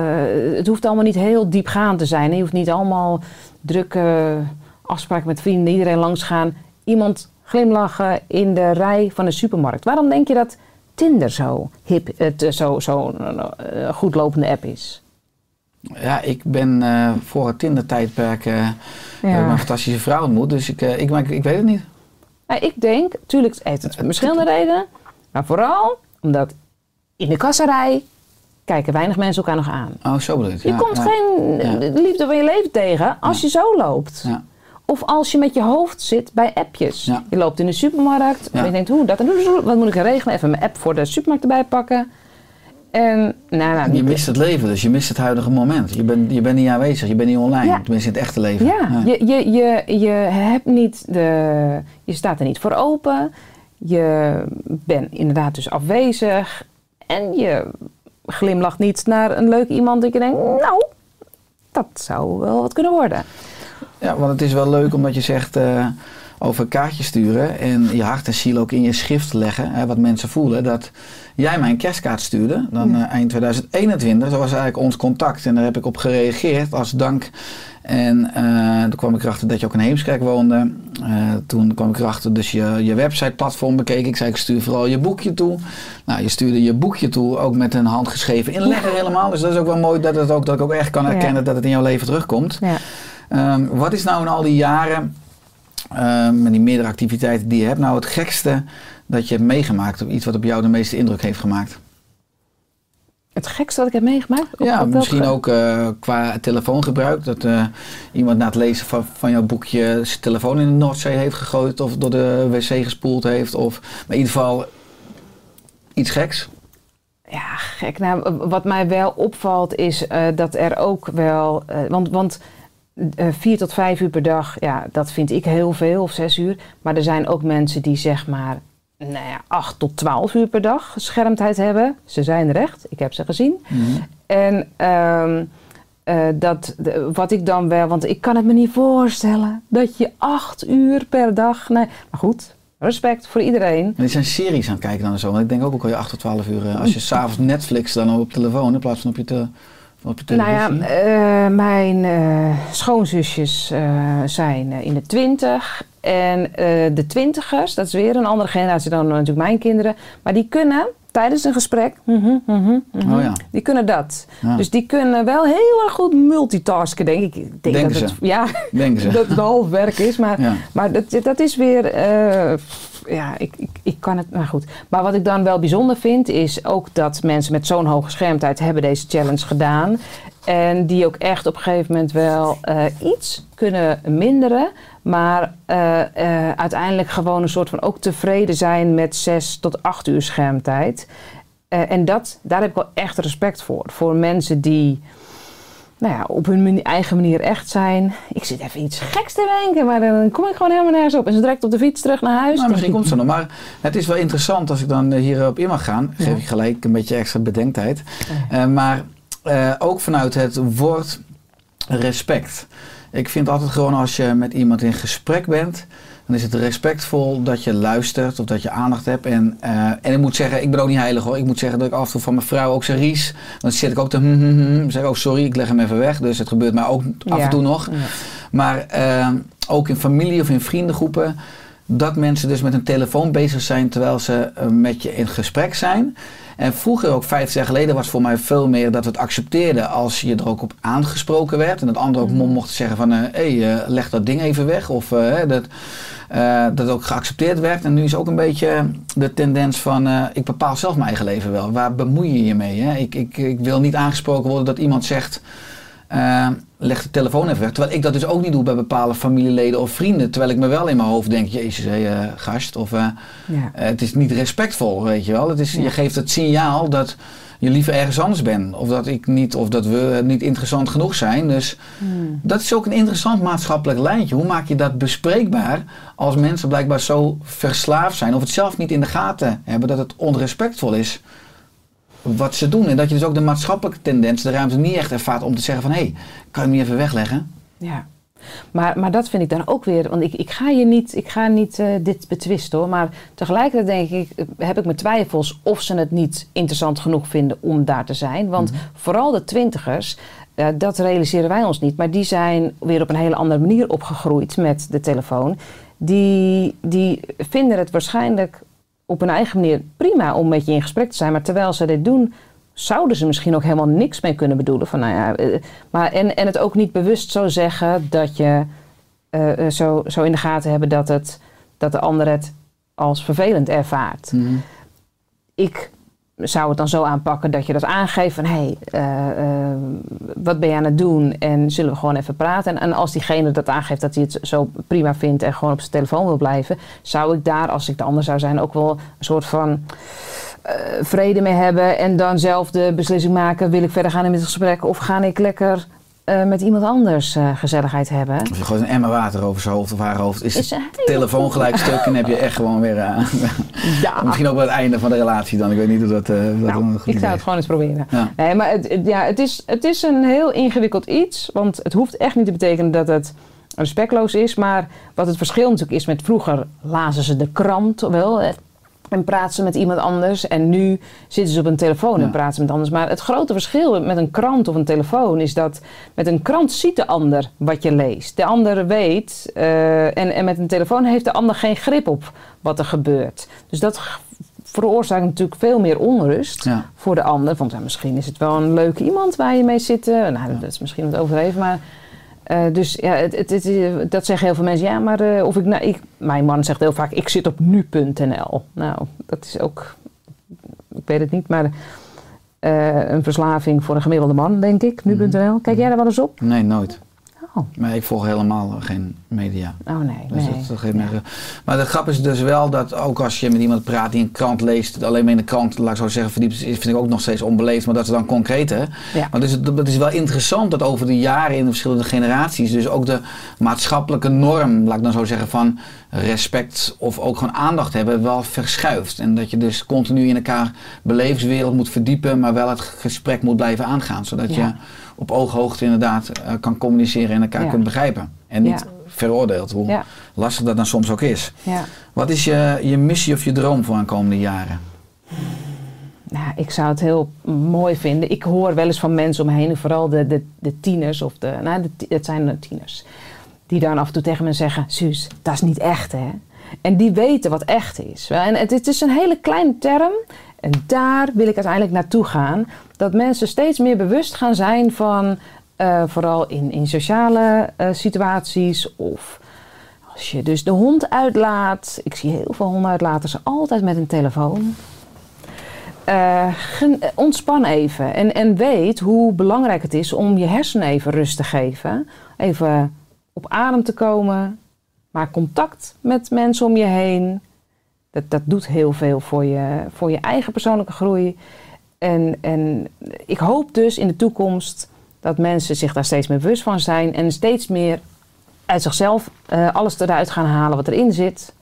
het hoeft allemaal niet heel diepgaand te zijn. Je hoeft niet allemaal drukke afspraken met vrienden, iedereen langs gaan. Iemand glimlachen in de rij van de supermarkt. Waarom denk je dat Tinder zo hip, het, zo, zo eh, goed lopende app is? Ja, ik ben eh, voor het Tinder-tijdperk eh, heb ik een fantastische vrouw ontmoet. Dus ik, eh, ik, maar ik, ik weet het niet. Nou, ik denk, natuurlijk heeft het verschillende redenen. Maar vooral omdat in de kasserij kijken weinig mensen elkaar nog aan. Oh, zo bedoel je. Je Ja, komt geen eh, liefde van je leven tegen als je zo loopt. Ja. Of als je met je hoofd zit bij appjes. Je loopt in de supermarkt en je denkt, hoe, dat en wat moet ik regelen? Even mijn app voor de supermarkt erbij pakken. En, nou, nou, Je mist het leven, dus je mist het huidige moment. Je bent, je bent niet aanwezig, je bent niet online. Ja. Tenminste, in het echte leven. Ja, je, je, je, je hebt niet de. Je staat er niet voor open. Je bent inderdaad dus afwezig. En je glimlacht niet naar een leuk iemand dat je denkt, nou, dat zou wel wat kunnen worden. Ja, want het is wel leuk omdat je zegt eh, over kaartjes sturen en je hart en ziel ook in je schrift leggen, hè, wat mensen voelen. Dat jij mij een kerstkaart stuurde, dan eh, eind 2021, dat was eigenlijk ons contact en daar heb ik op gereageerd als dank. En eh, toen kwam ik erachter dat je ook in Heemskerk woonde. Eh, toen kwam ik erachter dus je, je website-platform bekeek. Ik zei, ik stuur vooral je boekje toe. Nou, je stuurde je boekje toe, ook met een handgeschreven inlegger helemaal. Dus dat is ook wel mooi dat, het ook, dat ik ook echt kan Ja. herkennen dat het in jouw leven terugkomt. Ja. Ehm, wat is nou in al die jaren, ehm, met die meerdere activiteiten die je hebt, nou het gekste dat je hebt meegemaakt? Of iets wat op jou de meeste indruk heeft gemaakt? Het gekste wat ik heb meegemaakt? Op- ja, op misschien ook eh, qua telefoongebruik. Dat eh, iemand na het lezen van, van jouw boekje zijn telefoon in de Noordzee heeft gegooid. Of door de wc gespoeld heeft. Of maar in ieder geval iets geks. Ja, gek. Nou, wat mij wel opvalt is eh, dat er ook wel. want want vier tot vijf uur per dag, ja, dat vind ik heel veel, of zes uur. Maar er zijn ook mensen die zeg maar. Nou ja, 8 tot 12 uur per dag schermtijd hebben. Ze zijn er echt, ik heb ze gezien. En ehm, eh, dat, de- wat ik dan wel, want ik kan het me niet voorstellen dat je acht uur per dag. Nee, maar goed, respect voor iedereen. En die zijn series aan het kijken dan en zo. Want ik denk ook, ook al je 8 tot 12 uur. eh, als je s'avonds Netflix dan op telefoon in plaats van op je, te, op je Nou ja, eh, mijn eh, schoonzusjes eh, zijn in de twintig. En de twintigers, dat is weer een andere generatie dan natuurlijk mijn kinderen. Maar die kunnen tijdens een gesprek, mhm, mhm, mhm, Oh ja. die kunnen dat. Ja. Dus die kunnen wel heel erg goed multitasken, denk ik. ik denk Denken dat ze. Het, ja, Denken ze. dat het half werk is. Maar, Ja. maar dat, dat is weer, ja, ik, ik, ik kan het, maar goed. Maar wat ik dan wel bijzonder vind, is ook dat mensen met zo'n hoge schermtijd hebben deze challenge gedaan. En die ook echt op een gegeven moment wel eh, iets kunnen minderen. Maar eh, eh, uiteindelijk gewoon een soort van ook tevreden zijn met zes tot acht uur schermtijd. En dat, daar heb ik wel echt respect voor. Voor mensen die nou ja, op hun eigen manier echt zijn. Ik zit even iets geks te denken, maar dan kom ik gewoon helemaal nergens op. En zo direct op de fiets terug naar huis. Nou, misschien komt ze nog. Maar het is wel interessant als ik dan eh, hierop in mag gaan. Geef ik gelijk een beetje extra bedenktijd. Eh, maar eh, ook vanuit het woord respect. Ik vind altijd gewoon als je met iemand in gesprek bent, dan is het respectvol dat je luistert of dat je aandacht hebt. En, eh, en ik moet zeggen, ik ben ook niet heilig hoor. Ik moet zeggen dat ik af en toe van mijn vrouw ook zeg Ries. Dan zit ik ook te hm, hm, hm, hm, zeg oh sorry, ik leg hem even weg. Dus het gebeurt mij ook af Ja. en toe nog. Ja. Maar eh, ook in familie of in vriendengroepen, dat mensen dus met een telefoon bezig zijn terwijl ze eh, met je in gesprek zijn. En vroeger, ook 50 jaar geleden, was voor mij veel meer dat we het accepteerden als je er ook op aangesproken werd. En dat anderen ook Mhm. mochten zeggen van, hé, hey, eh, leg dat ding even weg. Of eh, dat, eh, dat het ook geaccepteerd werd. En nu is ook een beetje de tendens van, eh, ik bepaal zelf mijn eigen leven wel. Waar bemoei je je mee? Hè? Ik, ik, ik wil niet aangesproken worden dat iemand zegt, eh, leg de telefoon even weg. Terwijl ik dat dus ook niet doe bij bepaalde familieleden of vrienden. Terwijl ik me wel in mijn hoofd denk, jezus, hé, eh, gast. Of eh, Ja. eh, het is niet respectvol, weet je wel. Het is, Ja. Je geeft het signaal dat je liever ergens anders bent. Of dat ik niet, of dat we niet interessant genoeg zijn. Dus Hmm. dat is ook een interessant maatschappelijk lijntje. Hoe maak je dat bespreekbaar als mensen blijkbaar zo verslaafd zijn of het zelf niet in de gaten hebben dat het onrespectvol is wat ze doen. En dat je dus ook de maatschappelijke tendens, de ruimte niet echt ervaart om te zeggen van hé, hey, kan je hem niet even wegleggen? Ja. Maar, maar dat vind ik dan ook weer, want ik, ik ga je niet, ik ga niet eh, dit betwisten hoor. Maar tegelijkertijd denk ik, eh, heb ik mijn twijfels of ze het niet interessant genoeg vinden om daar te zijn. Want vooral de twintigers, eh, dat realiseren wij ons niet. Maar die zijn weer op een hele andere manier opgegroeid met de telefoon. Die, die vinden het waarschijnlijk op hun eigen manier prima om met je in gesprek te zijn. Maar terwijl ze dit doen, zouden ze misschien ook helemaal niks mee kunnen bedoelen. Van, nou ja, eh, maar en, en het ook niet bewust zo zeggen dat je eh, eh, zo, zo in de gaten hebben dat, het, dat de ander het als vervelend ervaart. Ik zou het dan zo aanpakken dat je dat aangeeft van hé, hey, eh, eh, wat ben je aan het doen en zullen we gewoon even praten. En, en als diegene dat aangeeft dat hij het zo prima vindt en gewoon op zijn telefoon wil blijven, zou ik daar, als ik de ander zou zijn, ook wel een soort van eh, vrede mee hebben en dan zelf de beslissing maken, wil ik verder gaan in het gesprek of ga ik lekker eh, met iemand anders eh, gezelligheid hebben. Of je gooit een emmer water over zijn hoofd of haar hoofd, is Is de telefoon gelijk stuk en heb je echt gewoon weer... eh, Ja. Misschien ook wel het einde van de relatie dan. Ik weet niet hoe dat... eh, Nou, ik zou het gewoon eens proberen. Ja. Nee, maar het, het- ja, het, is, het is een heel ingewikkeld iets. Want het hoeft echt niet te betekenen dat het respectloos is. Maar wat het verschil natuurlijk is met vroeger lazen ze de krant wel. En praten ze met iemand anders. En nu zitten ze op een telefoon Ja. en praten ze met anders. Maar het grote verschil met een krant of een telefoon is dat met een krant ziet de ander wat je leest. De ander weet. eh, en, en met een telefoon heeft de ander geen grip op wat er gebeurt. Dus dat veroorzaakt natuurlijk veel meer onrust Ja. voor de ander. Want ja, misschien is het wel een leuke iemand waar je mee zit. eh, nou, dat is misschien wat overdreven, maar... eh, dus ja, het, het, het, eh, dat zeggen heel veel mensen. Ja, maar eh, of ik, nou, ik... Mijn man zegt heel vaak, ik zit op nu.nl. Nou, dat is ook... Ik weet het niet, maar... een verslaving voor een gemiddelde man, denk ik. Nu.nl. Kijk jij daar wel eens op? Nee, nooit. Oh, Maar ik volg helemaal geen media. oh nee. Dus nee. dat, dat geen- Maar de grap is dus wel dat ook als je met iemand praat die een krant leest, alleen maar in de krant, laat ik zo zeggen, verdiept vind ik ook nog steeds onbeleefd, maar dat is dan concreet hè. Ja. Maar dus het, het is wel interessant dat over de jaren in de verschillende generaties, dus ook de maatschappelijke norm, laat ik dan zo zeggen, van respect of ook gewoon aandacht hebben, wel verschuift. En dat je dus continu in elkaar belevingswereld moet verdiepen, maar wel het gesprek moet blijven aangaan, zodat Ja. je op ooghoogte inderdaad eh, kan communiceren en elkaar Ja. kunt begrijpen. En niet Ja. veroordeelt, hoe lastig dat dan soms ook is. Ja. Wat is je, je missie of je droom voor aankomende jaren? Nou, ik zou het heel mooi vinden. Ik hoor wel eens van mensen om me heen, vooral de, de, de tieners, of de, nou, de, het zijn de tieners, die dan af en toe tegen me zeggen: Suus, dat is niet echt, hè? En die weten wat echt is. En het, het is een hele kleine term. En daar wil ik uiteindelijk naartoe gaan. Dat mensen steeds meer bewust gaan zijn van, eh, vooral in, in sociale eh, situaties of als je dus de hond uitlaat. Ik zie heel veel hondenuitlaters altijd met een telefoon. Eh, ontspan even en, en weet hoe belangrijk het is om je hersenen even rust te geven. Even op adem te komen. Maak contact met mensen om je heen. Dat, dat doet heel veel voor je, voor je eigen persoonlijke groei. En, en ik hoop dus in de toekomst dat mensen zich daar steeds meer bewust van zijn. En steeds meer uit zichzelf eh, alles eruit gaan halen wat erin zit.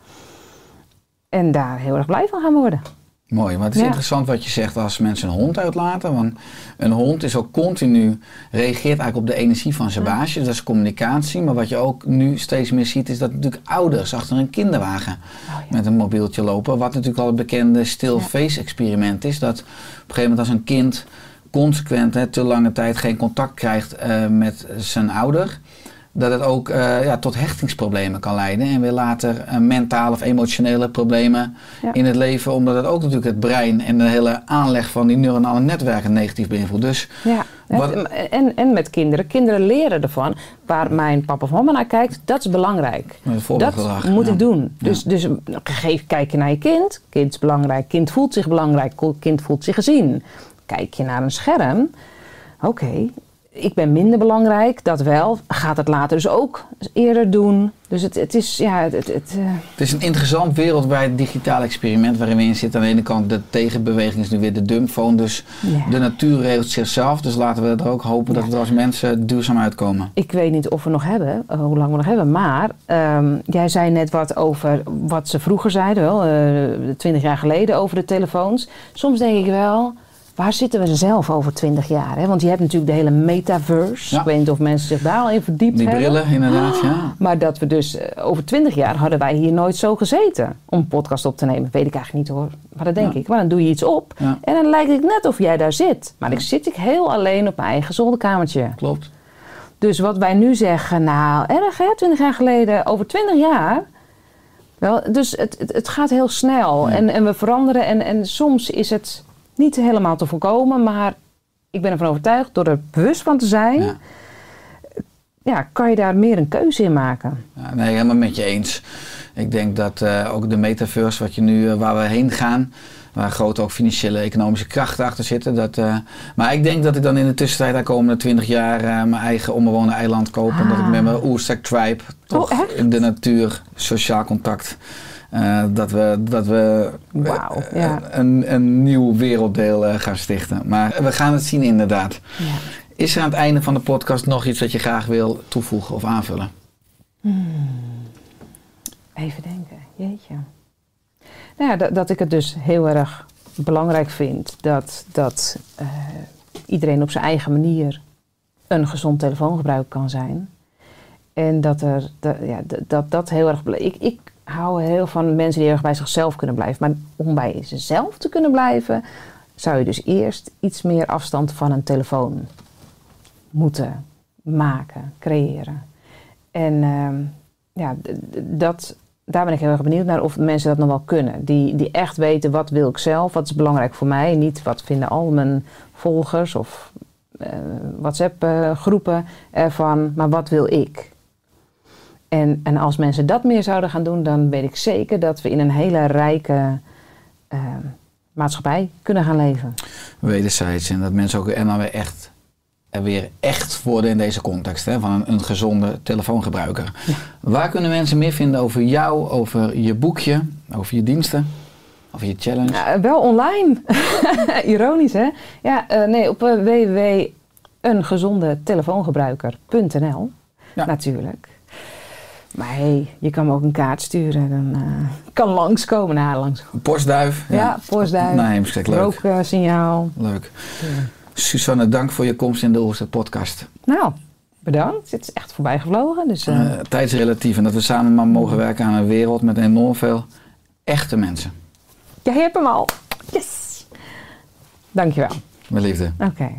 En daar heel erg blij van gaan worden. Mooi, maar het is Ja. interessant wat je zegt als mensen een hond uitlaten. Want een hond is ook continu, reageert eigenlijk op de energie van zijn baasje. Dat is communicatie. Maar wat je ook nu steeds meer ziet, is dat natuurlijk ouders achter een kinderwagen met een mobieltje lopen. Wat natuurlijk al het bekende still face experiment is. Dat op een gegeven moment als een kind consequent hè, te lange tijd geen contact krijgt eh, met zijn ouder. Dat het ook eh, ja, tot hechtingsproblemen kan leiden. En weer later eh, mentale of emotionele problemen Ja. in het leven. Omdat het ook natuurlijk het brein en de hele aanleg van die neuronale netwerken negatief beïnvloedt. Dus Ja, Wat- en, en met kinderen. Kinderen leren ervan. Waar mijn papa of mama naar kijkt, dat is belangrijk. Dat moet ja. ik doen. Dus, dus geef, kijk je naar je kind. Kind is belangrijk. Kind voelt zich belangrijk. Kind voelt zich gezien. Kijk je naar een scherm. Oké, ik ben minder belangrijk. Dat wel. Gaat het later dus ook eerder doen. Dus het, het is, ja, het... het, het, eh, het is een interessant wereldwijd digitaal experiment waarin we in zitten. Aan de ene kant de tegenbeweging is nu weer de dumbphone. Dus Ja. de natuur regelt zichzelf. Dus laten we er ook hopen dat we er als mensen duurzaam uitkomen. Ik weet niet of we nog hebben, eh, hoe lang we nog hebben. Maar ehm, jij zei net wat over wat ze vroeger zeiden, wel, eh, twintig jaar geleden over de telefoons. Soms denk ik wel, waar zitten we zelf over twintig jaar? Hè? Want je hebt natuurlijk de hele metaverse. Ja. Ik weet niet of mensen zich daar al in verdiept Die hebben. brillen inderdaad, ja. Maar dat we dus eh, over twintig jaar hadden wij hier nooit zo gezeten om een podcast op te nemen. Weet ik eigenlijk niet hoor. Maar dat denk Ja. ik. Maar dan doe je iets op en dan lijkt het net of jij daar zit. Maar dan zit ik heel alleen op mijn eigen zolderkamertje. Klopt. Dus wat wij nu zeggen, nou erg hè, 20 jaar geleden, over 20 jaar. Wel, dus het, het, het gaat heel snel Ja. en, en we veranderen. En, en soms is het niet helemaal te voorkomen, maar ik ben ervan overtuigd, door er bewust van te zijn, ja. Ja. kan je daar meer een keuze in maken. Ja, nee, helemaal met je eens. Ik denk dat eh, ook de metaverse, wat je nu, eh, waar we heen gaan, waar grote ook financiële economische krachten achter zitten. Dat, eh, maar ik denk dat ik dan in de tussentijd de komende 20 jaar mijn eigen onbewoonde eiland koop. En dat ik met mijn Oerstek tribe toch echt? in de natuur, sociaal contact. Eh, dat we, dat we eh, eh, ja. een, een nieuw werelddeel eh, gaan stichten. Maar we gaan het zien inderdaad. Ja. Is er aan het einde van de podcast nog iets dat je graag wil toevoegen of aanvullen? Even denken, jeetje. Nou ja, dat, dat ik het dus heel erg belangrijk vind dat, dat iedereen op zijn eigen manier een gezond telefoongebruik kan zijn. En dat er, dat, ja, dat- dat, heel erg. Ik, ik hou heel van mensen die erg bij zichzelf kunnen blijven. Maar om bij zichzelf te kunnen blijven, zou je dus eerst iets meer afstand van een telefoon moeten maken, creëren. En ehm, ja, dat, daar ben ik heel erg benieuwd naar of mensen dat nog wel kunnen. Die, die echt weten wat wil ik zelf, wat is belangrijk voor mij. Niet wat vinden al mijn volgers of eh, WhatsApp-groepen ervan, maar wat wil ik. En, en als mensen dat meer zouden gaan doen, dan weet ik zeker dat we in een hele rijke eh, maatschappij kunnen gaan leven. wederzijds. En dat mensen ook en dan weer echt, er weer echt worden in deze context hè, van een, een gezonde telefoongebruiker. Waar kunnen mensen meer vinden over jou, over je boekje, over je diensten, over je challenge? Ja, wel online. Ironisch, hè? Ja, eh, nee, op uh, www.ungezondetelefoongebruiker.nl Ja. natuurlijk. Maar hey, je kan me ook een kaart sturen. Dan eh, kan langskomen. Nou, langs. Postduif. Ja, postduif. Nee, leuk. Rooksignaal. Leuk. Susanne, dank voor je komst in de Oerstad podcast. Nou, bedankt. Het is echt voorbij gevlogen. Dus, Eh, tijdsrelatief en dat we samen maar mogen werken aan een wereld met enorm veel echte mensen. jij hebt hem al. Yes! Dankjewel. Met liefde. Oké.